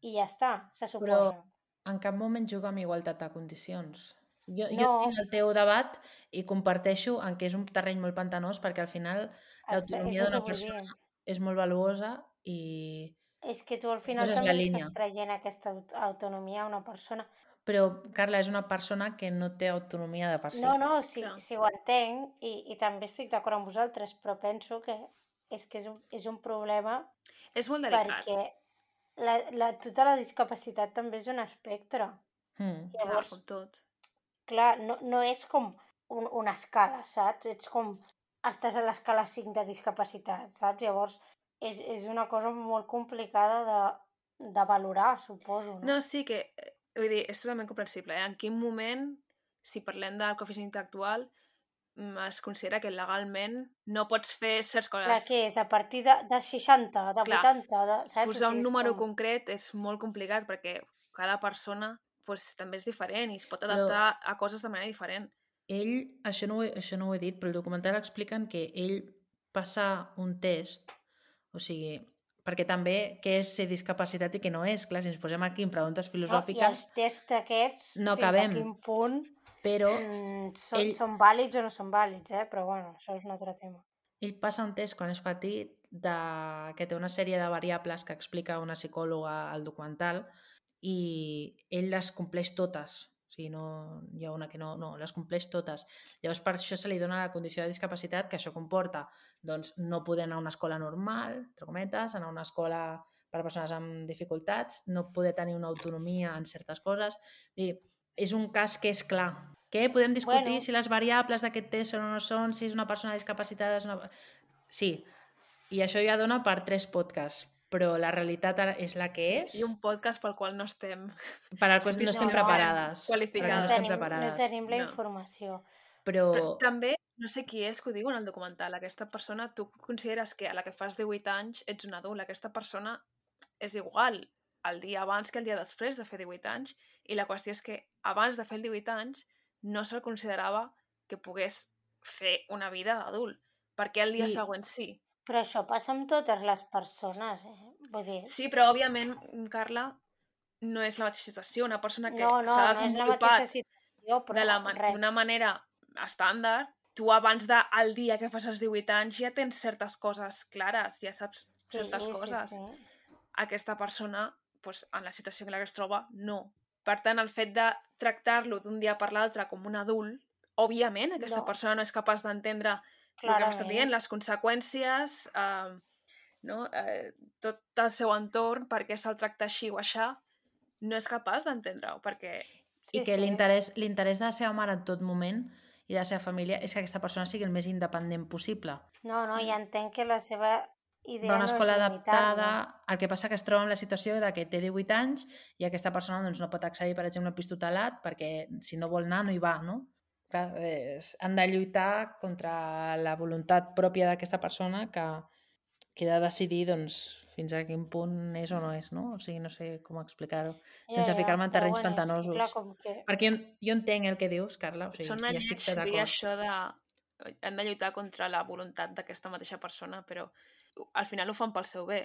i ja està, se Però suposa. en cap moment juga amb igualtat de condicions. Jo, jo No. tinc el teu debat i comparteixo en què és un terreny molt pantanós perquè al final l'autonomia d'una que vull dir. persona és molt valuosa i... És que tu al final també estàs traient aquesta aut- autonomia a una persona. Però, Carla, és una persona que no té autonomia de per si. No, no, sí, Clar. sí ho entenc i, i també estic d'acord amb vosaltres, però penso que és que és un, és un problema És molt delicat. perquè la, la, tota la discapacitat també és un espectre. Mm. Clar, Llavors, com tot. clar, no, no és com un, una escala, saps? Ets com... Estàs a l'escala 5 de discapacitat, saps? Llavors, és, és una cosa molt complicada de, de valorar, suposo. No? No, sí que, eh, vull dir, és totalment comprensible. Eh? En quin moment, si parlem del coeficient intel·lectual, es considera que legalment no pots fer certs coses. Clar, què és? A partir de, de 60, de Clar, 80, de, saps? Posar un número com- concret és molt complicat perquè cada persona pues, també és diferent i es pot Però- adaptar a coses de manera diferent. Ell, això no, ho he, això no ho he dit, però el documental expliquen que ell passar un test, o sigui, perquè també què és ser discapacitat i què no és. Clar, si ens posem aquí en preguntes No, I filosòfiques, els tests aquests, No fins acabem. a quin punt però mm, són, ell- són vàlids o no són vàlids, eh? Però bueno, això és un altre tema. ell passa un test quan és petit de... que té una sèrie de variables que explica una psicòloga al documental i ell les compleix totes. O sigui, no, hi ha una que no, no, les compleix totes. Llavors, per això se li dona la condició de discapacitat, que això comporta doncs, no poder anar a una escola normal, entre cometes, anar a una escola per a persones amb dificultats, no poder tenir una autonomia en certes coses. I és un cas que és clar. Què? Podem discutir Bueno. si les variables d'aquest test són o no són, si és una persona discapacitada, és una... Sí, i això ja dona per tres podcasts, però la realitat és la que és, I un podcast pel qual no estem... per al qual no estem preparades. qualificades. No No estem tenim, no preparades. tenim la No. informació. Però, Però també, no sé qui és que ho diu en el documental, aquesta persona, tu consideres que a la que fas 18 anys ets un adult, aquesta persona és igual el dia abans que el dia després de fer 18 anys, i la qüestió és que abans de fer el 18 anys no se'l considerava que pogués fer una vida d'adult, perquè el dia I- següent sí. Però això passa amb totes les persones, eh? Vull dir, Sí, però òbviament, Carla, no és la mateixa situació. Una persona que no, no, s'ha no desenvolupat res. d'una manera estàndard, tu abans del dia que fas els 18 anys ja tens certes coses clares, ja saps Sí, certes sí, coses. sí. Aquesta persona, doncs, en la situació en la que es troba, no. Per tant, el fet de tractar-lo d'un dia per l'altre com un adult, òbviament aquesta No. persona no és capaç d'entendre el que hem estat Clarament. dient, les conseqüències, eh, no? eh, tot el seu entorn, per què se'l tracta així o aixà, no és capaç d'entendre-ho, perquè I Sí, que sí. l'interès l'interès de la seva mare en tot moment i de la seva família és que aquesta persona sigui el més independent possible. No, no, ja entenc que la seva idea Va a una no escola és adaptada, limitar-lo. el que passa que es troba amb la situació de que té 18 anys i aquesta persona doncs, no pot accedir, per exemple, al pis tutelat perquè si no vol anar no hi va, no? Clar, és, han de lluitar contra la voluntat pròpia d'aquesta persona que, que ha de decidir doncs, fins a quin punt és o no és, no? O sigui, no sé com explicar-ho. Sense ficar-me en terrenys bueno, pantanosos. Clar, com que... Perquè jo, jo entenc el que dius, Carla, o sigui, Sona ja lleig estic dir d'acord. això de... Hem de lluitar contra la voluntat d'aquesta mateixa persona, però al final ho fan pel seu bé,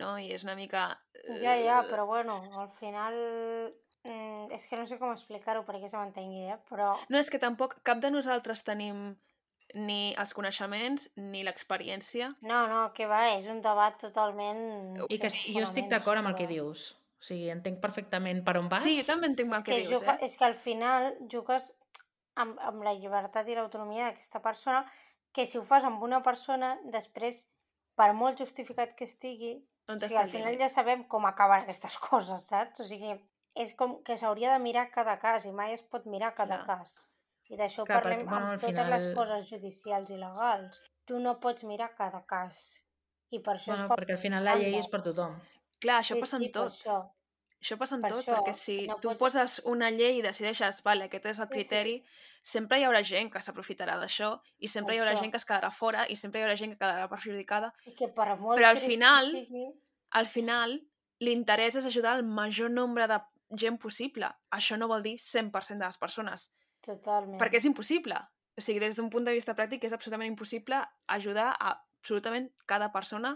no? I és una mica... Ja, ja, eh, però bueno, al final... Mm, és que no sé com explicar-ho perquè se m'entengui, eh? Però No, és que tampoc cap de nosaltres tenim ni els coneixements ni l'experiència. no, no, que va, és un debat totalment... I que jo estic d'acord amb el que dius. O sigui, entenc perfectament per on vas. Sí, jo també entenc el que, que, dius, juga, eh? és que al final jugues amb, amb la llibertat i l'autonomia d'aquesta persona que si ho fas amb una persona, després, per molt justificat que estigui, On o sigui, al final ja sabem com acaben aquestes coses, saps? O sigui, és com que s'hauria de mirar cada cas i mai es pot mirar cada Clar. cas. I d'això parlem perquè, bueno, amb totes les coses judicials i legals. Tu no pots mirar cada cas. I per això Bueno, es fa... perquè al final la llei és per tothom. Clar, això sí, passa sí, amb per tot. Això. Això passa amb Per tot, això, perquè si no tu pots- poses una llei i decideixes, vale, aquest és el Sí, sí. criteri, sempre hi haurà gent que s'aprofitarà d'això i sempre hi haurà Això. gent que es quedarà fora i sempre hi haurà gent que quedarà perjudicada. I que per molt Però al final- sigui, Al final, l'interès és ajudar el major nombre de gent possible. Això no vol dir 100% de les persones, totalment. perquè és impossible. O sigui, des d'un punt de vista pràctic és absolutament impossible ajudar a absolutament cada persona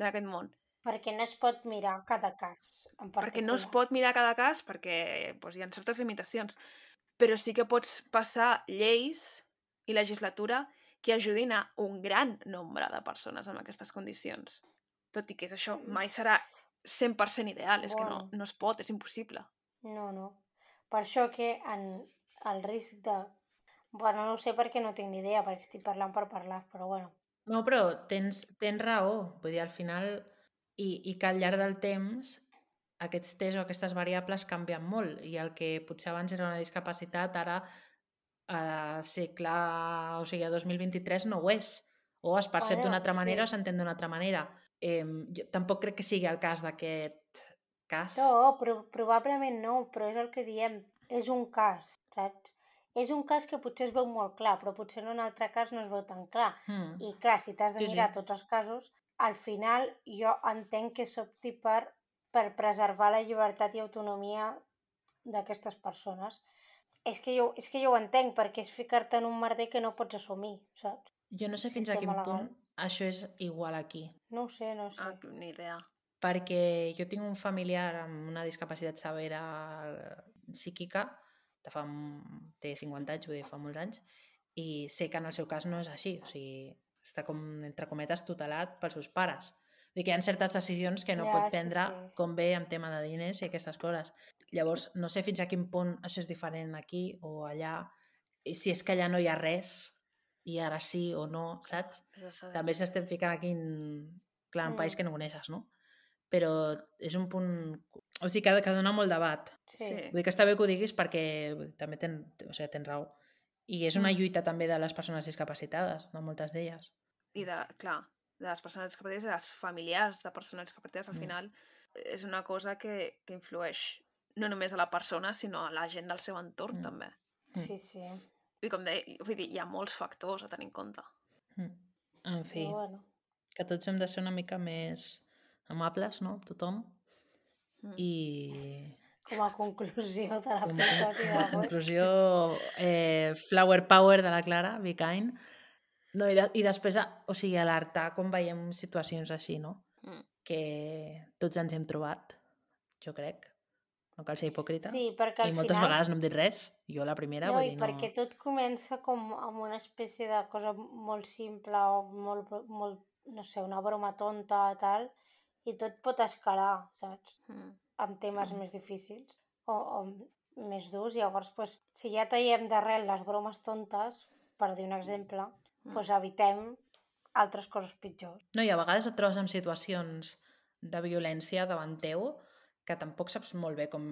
d'aquest món. Perquè no es pot mirar cada cas en particular. Perquè no es pot mirar cada cas perquè doncs, hi ha certes limitacions. Però sí que pots passar lleis i legislatura que ajudin a un gran nombre de persones amb aquestes condicions. Tot i que és això, mai serà 100% ideal, és que no, Bueno. no es pot, és impossible. No, no. Per això que en el risc de... Bueno, no ho sé perquè no tinc ni idea, perquè estic parlant per parlar, però bueno. No, però tens, tens raó. Vull dir, al final... I, I que al llarg del temps aquests tests o aquestes variables canvien molt i el que potser abans era una discapacitat ara a segle, o sigui, a 2023 no ho és. O es percep Bueno, d'una altra manera sí. o s'entén d'una altra manera. Eh, jo tampoc crec que sigui el cas d'aquest cas. No, però, probablement no, però és el que diem. És un cas, saps? És un cas que potser es veu molt clar, però potser en un altre cas no es veu tan clar. Mm. I clar, si t'has de Sí, sí. mirar tots els casos, al final jo entenc que s'opti per, per preservar la llibertat i autonomia d'aquestes persones. És que, jo, és que jo ho entenc, perquè és ficar-te en un merder que no pots assumir, saps? Jo no sé fins a quin punt això és igual aquí. No ho sé, no ho sé. Ah, ni idea. perquè jo tinc un familiar amb una discapacitat severa eh, psíquica, de fa, té 50 anys, vull dir, fa molts anys, i sé que en el seu cas no és així, o sigui, està com, entre cometes, tutelat pels seus pares. Vull dir que hi ha certes decisions que no Ja, pot sí, prendre sí. com bé en tema de diners i aquestes coses. Llavors, no sé fins a quin punt això és diferent aquí o allà, i si és que allà no hi ha res, i ara sí o no, saps? També s'estem ficant aquí en, clar, en un país Mm. que no coneixes, no? Però és un punt... O sigui, que, que dona molt debat. Sí. Vull dir que està bé que ho diguis perquè també ten, o sigui, tens raó. I és una Mm. lluita també de les persones discapacitades, de moltes d'elles. I de, clar, de les persones discapacitades i de les familiars de persones discapacitades, al Mm. final és una cosa que, que influeix no només a la persona, sinó a la gent del seu entorn, Mm. també. Sí, sí. I com deia, vull dir, hi ha molts factors a tenir en compte. Mm. En fi, Però bueno. que tots hem de ser una mica més amables, no? Tothom. Mm. I Com a conclusió de com, l'episodi com a conclusió, eh, flower power de la Clara, be kind. No, i, de, I després, a- o sigui, alertar quan veiem situacions així, no? Mm. Que tots ens hem trobat, jo crec. No cal ser hipòcrita. Sí, perquè al I moltes final... vegades no hem dit res. Jo la primera, No, vull i dir, no... perquè tot comença com amb una espècie de cosa molt simple o molt, molt, no sé, una broma tonta, tal, i tot pot escalar, saps? Mm. En temes més difícils o, o més durs. Llavors, pues, si ja traiem d'arrel les bromes tontes, per dir un exemple, Mm. pues evitem altres coses pitjors. No, i a vegades et trobes en situacions de violència davant teu que tampoc saps molt bé com,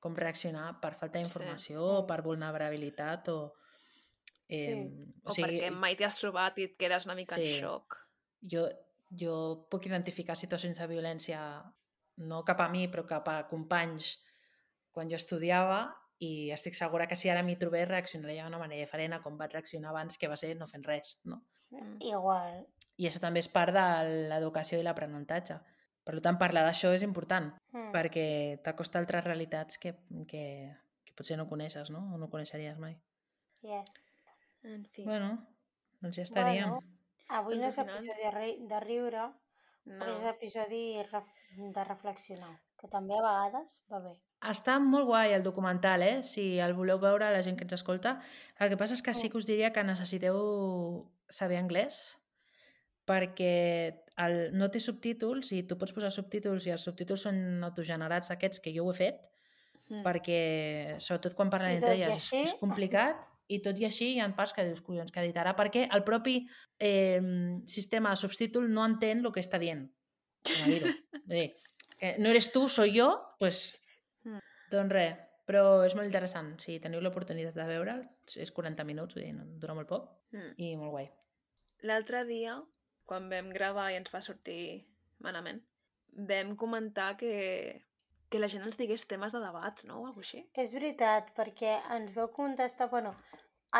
com reaccionar per falta d'informació Mm. o per vulnerabilitat o... Eh, O, perquè mai t'hi has trobat i et quedes una mica Sí. en xoc. jo, jo puc identificar situacions de violència no cap a mi, però cap a companys quan jo estudiava i estic segura que si ara m'hi trobés reaccionaria d'una manera diferent a com vaig reaccionar abans, que va ser no fent res, no? Mm. Igual. I això també és part de l'educació i l'aprenentatge. Per tant, parlar d'això és important, Mm. perquè t'acosta altres realitats que, que, que potser no coneixes, no? O no coneixeries mai. Yes. En fi. Bueno, doncs ja estaríem. Bueno, avui no Doncs és al final- episodi de, ri de riure, no. però és episodi ref de reflexionar, que també a vegades va bé. Està molt guai el documental, eh? Si el voleu veure, la gent que ens escolta. El que passa és que sí que us diria que necessiteu saber anglès perquè el, no té subtítols i tu pots posar subtítols i els subtítols són autogenerats aquests que jo ho he fet Mm. perquè sobretot quan parlen entre elles és, així- és complicat i tot i així hi ha parts que dius, collons, que editarà perquè el propi eh, sistema de subtítol no entén el que està dient. Com dir-ho. Vull dir, que no eres tu, soy yo, pues... Mm. Doncs res, però és molt interessant. Si teniu l'oportunitat de veure'l, és 40 minuts, vull dir, dura molt poc Mm. i molt guai. L'altre dia, quan vam gravar i ens va sortir malament, vam comentar que que la gent ens digués temes de debat, no? O alguna així. És veritat, perquè ens veu contestar... Bueno,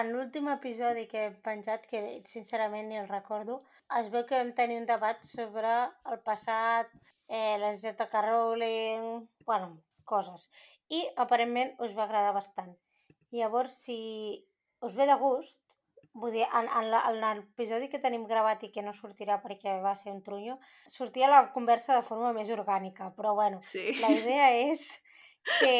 en l'últim episodi que he penjat, que sincerament ni el recordo, es veu que vam tenir un debat sobre el passat, eh, la J.K. Rowling... Bueno, coses. I aparentment us va agradar bastant. Llavors, si us ve de gust, vull dir, en, en, l'episodi que tenim gravat i que no sortirà perquè va ser un trunyo, sortia la conversa de forma més orgànica, però bueno, Sí. la idea és que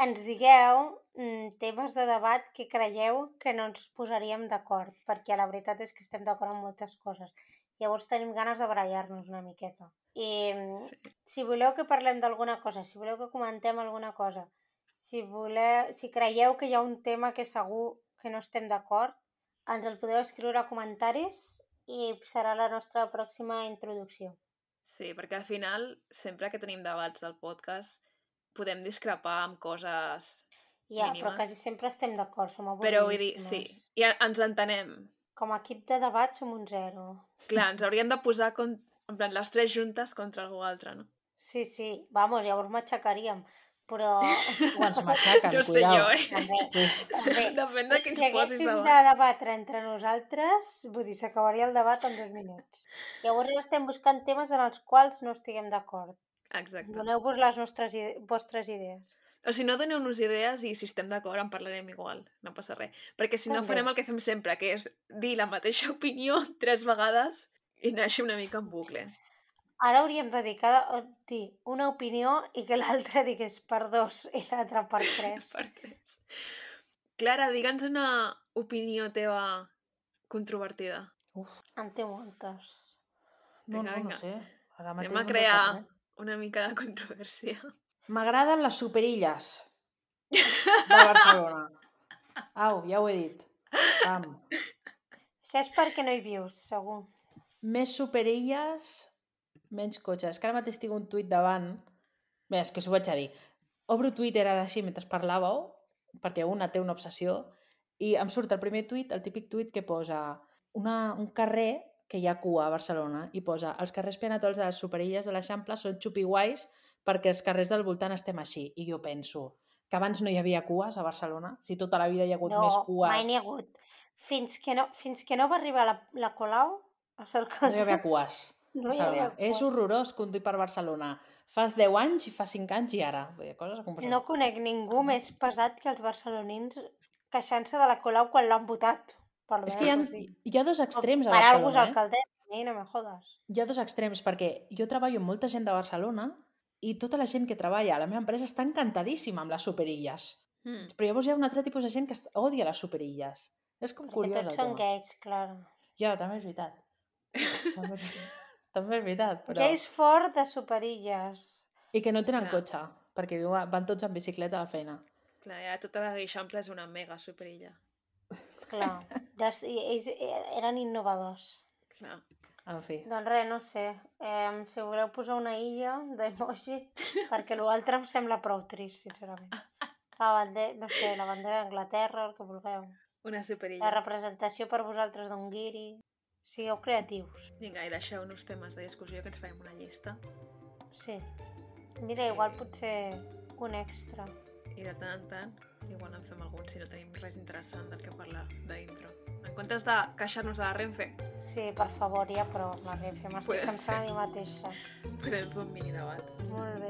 ens digueu mm, temes de debat que creieu que no ens posaríem d'acord, perquè la veritat és que estem d'acord en moltes coses. Llavors tenim ganes de barallar-nos una miqueta. I mm, Sí. si voleu que parlem d'alguna cosa, si voleu que comentem alguna cosa, si, voleu, si creieu que hi ha un tema que segur que no estem d'acord, ens el podeu escriure a comentaris i serà la nostra pròxima introducció. Sí, perquè al final, sempre que tenim debats del podcast, podem discrepar amb coses... Ja, però Mínimes. quasi sempre estem d'acord, som Però vull dir, sí, i ens entenem. Com a equip de debat som un zero. Clar, ens haurien de posar con... en plan, les tres juntes contra algú altre, no? Sí, sí, vamos, llavors m'aixecaríem. Però O ens matxaquen, Jo sé cuidao. jo, eh? també, també. Depèn de si ens posis haguéssim davant. de debatre entre nosaltres, vull dir, s'acabaria el debat en dos minuts. Llavors estem buscant temes en els quals no estiguem d'acord. Exacte. Doneu-vos les nostres ide vostres idees. O si no, doneu-nos idees i si estem d'acord en parlarem igual, no passa res. Perquè si no També. farem el que fem sempre, que és dir la mateixa opinió tres vegades i així una mica en bucle. Ara hauríem de dir, cada, dir una opinió i que l'altre digués per dos i l'altre per tres. Per tres. Clara, digue'ns una opinió teva controvertida. Uf, En té moltes. no, Vinga, no, no vinga. sé. Ara mateix Anem a no crear eh? una mica de controvèrsia. M'agraden les superilles de Barcelona. Au, ja ho he dit. Pam. Això és perquè no hi vius, segur. Més superilles, menys cotxes. És que ara mateix tinc un tuit davant. Bé, és que s'ho vaig a dir. Obro Twitter ara així mentre parlàveu, perquè una té una obsessió, i em surt el primer tuit, el típic tuit que posa una, un carrer que hi ha cua a Barcelona i posa els carrers peatols de les superilles de l'Eixample són xupiguais perquè els carrers del voltant estem així. I jo penso que abans no hi havia cues a Barcelona, si tota la vida hi ha hagut no, més cues, mai n'hi ha hagut. Fins que no, fins que no va arribar la, la Colau, a cercar... no hi havia cues. No hi Barcelona. havia És horrorós conduir per Barcelona. Fas 10 anys i fa 5 anys i ara. Vull dir, coses com No conec ningú més pesat que els barcelonins queixant-se de la Colau quan l'han votat. Perdó, És que hi ha, sigui, hi ha dos extrems a Per algú és Barcelona. Eh? mi no me jodes. Hi ha dos extrems, perquè jo treballo amb molta gent de Barcelona i tota la gent que treballa a la meva empresa està encantadíssima amb les superilles. Mm. Però llavors hi ha un altre tipus de gent que odia les superilles. És com Perquè curiós tots el són gais, clar. Ja, també és veritat. També, és, és veritat, però... Gais fort de superilles. I que no tenen Clar. cotxe, perquè viuen, van tots en bicicleta a la feina. Clar, ja tota la Eixample és una mega superilla. Clar. Des, ells eren innovadors. Clar. En fi. Doncs res, no sé. Eh, si voleu posar una illa d'emoji, perquè l'altre em sembla prou trist, sincerament. La bandera, no sé, la bandera d'Anglaterra, el que vulgueu. Una La superilla. representació per vosaltres d'un guiri. Sigueu creatius. Vinga, i deixeu-nos temes de discussió que ens farem una llista. Sí. Mira, igual potser un extra. I de tant en tant, igual en fem algun si no tenim res interessant del que parlar d'intro. En comptes de queixar-nos de la Renfe, Sí, per favor, ja amb la Renfe. M'estic cansant a mi mateixa. podem fer un mini debat. Molt bé.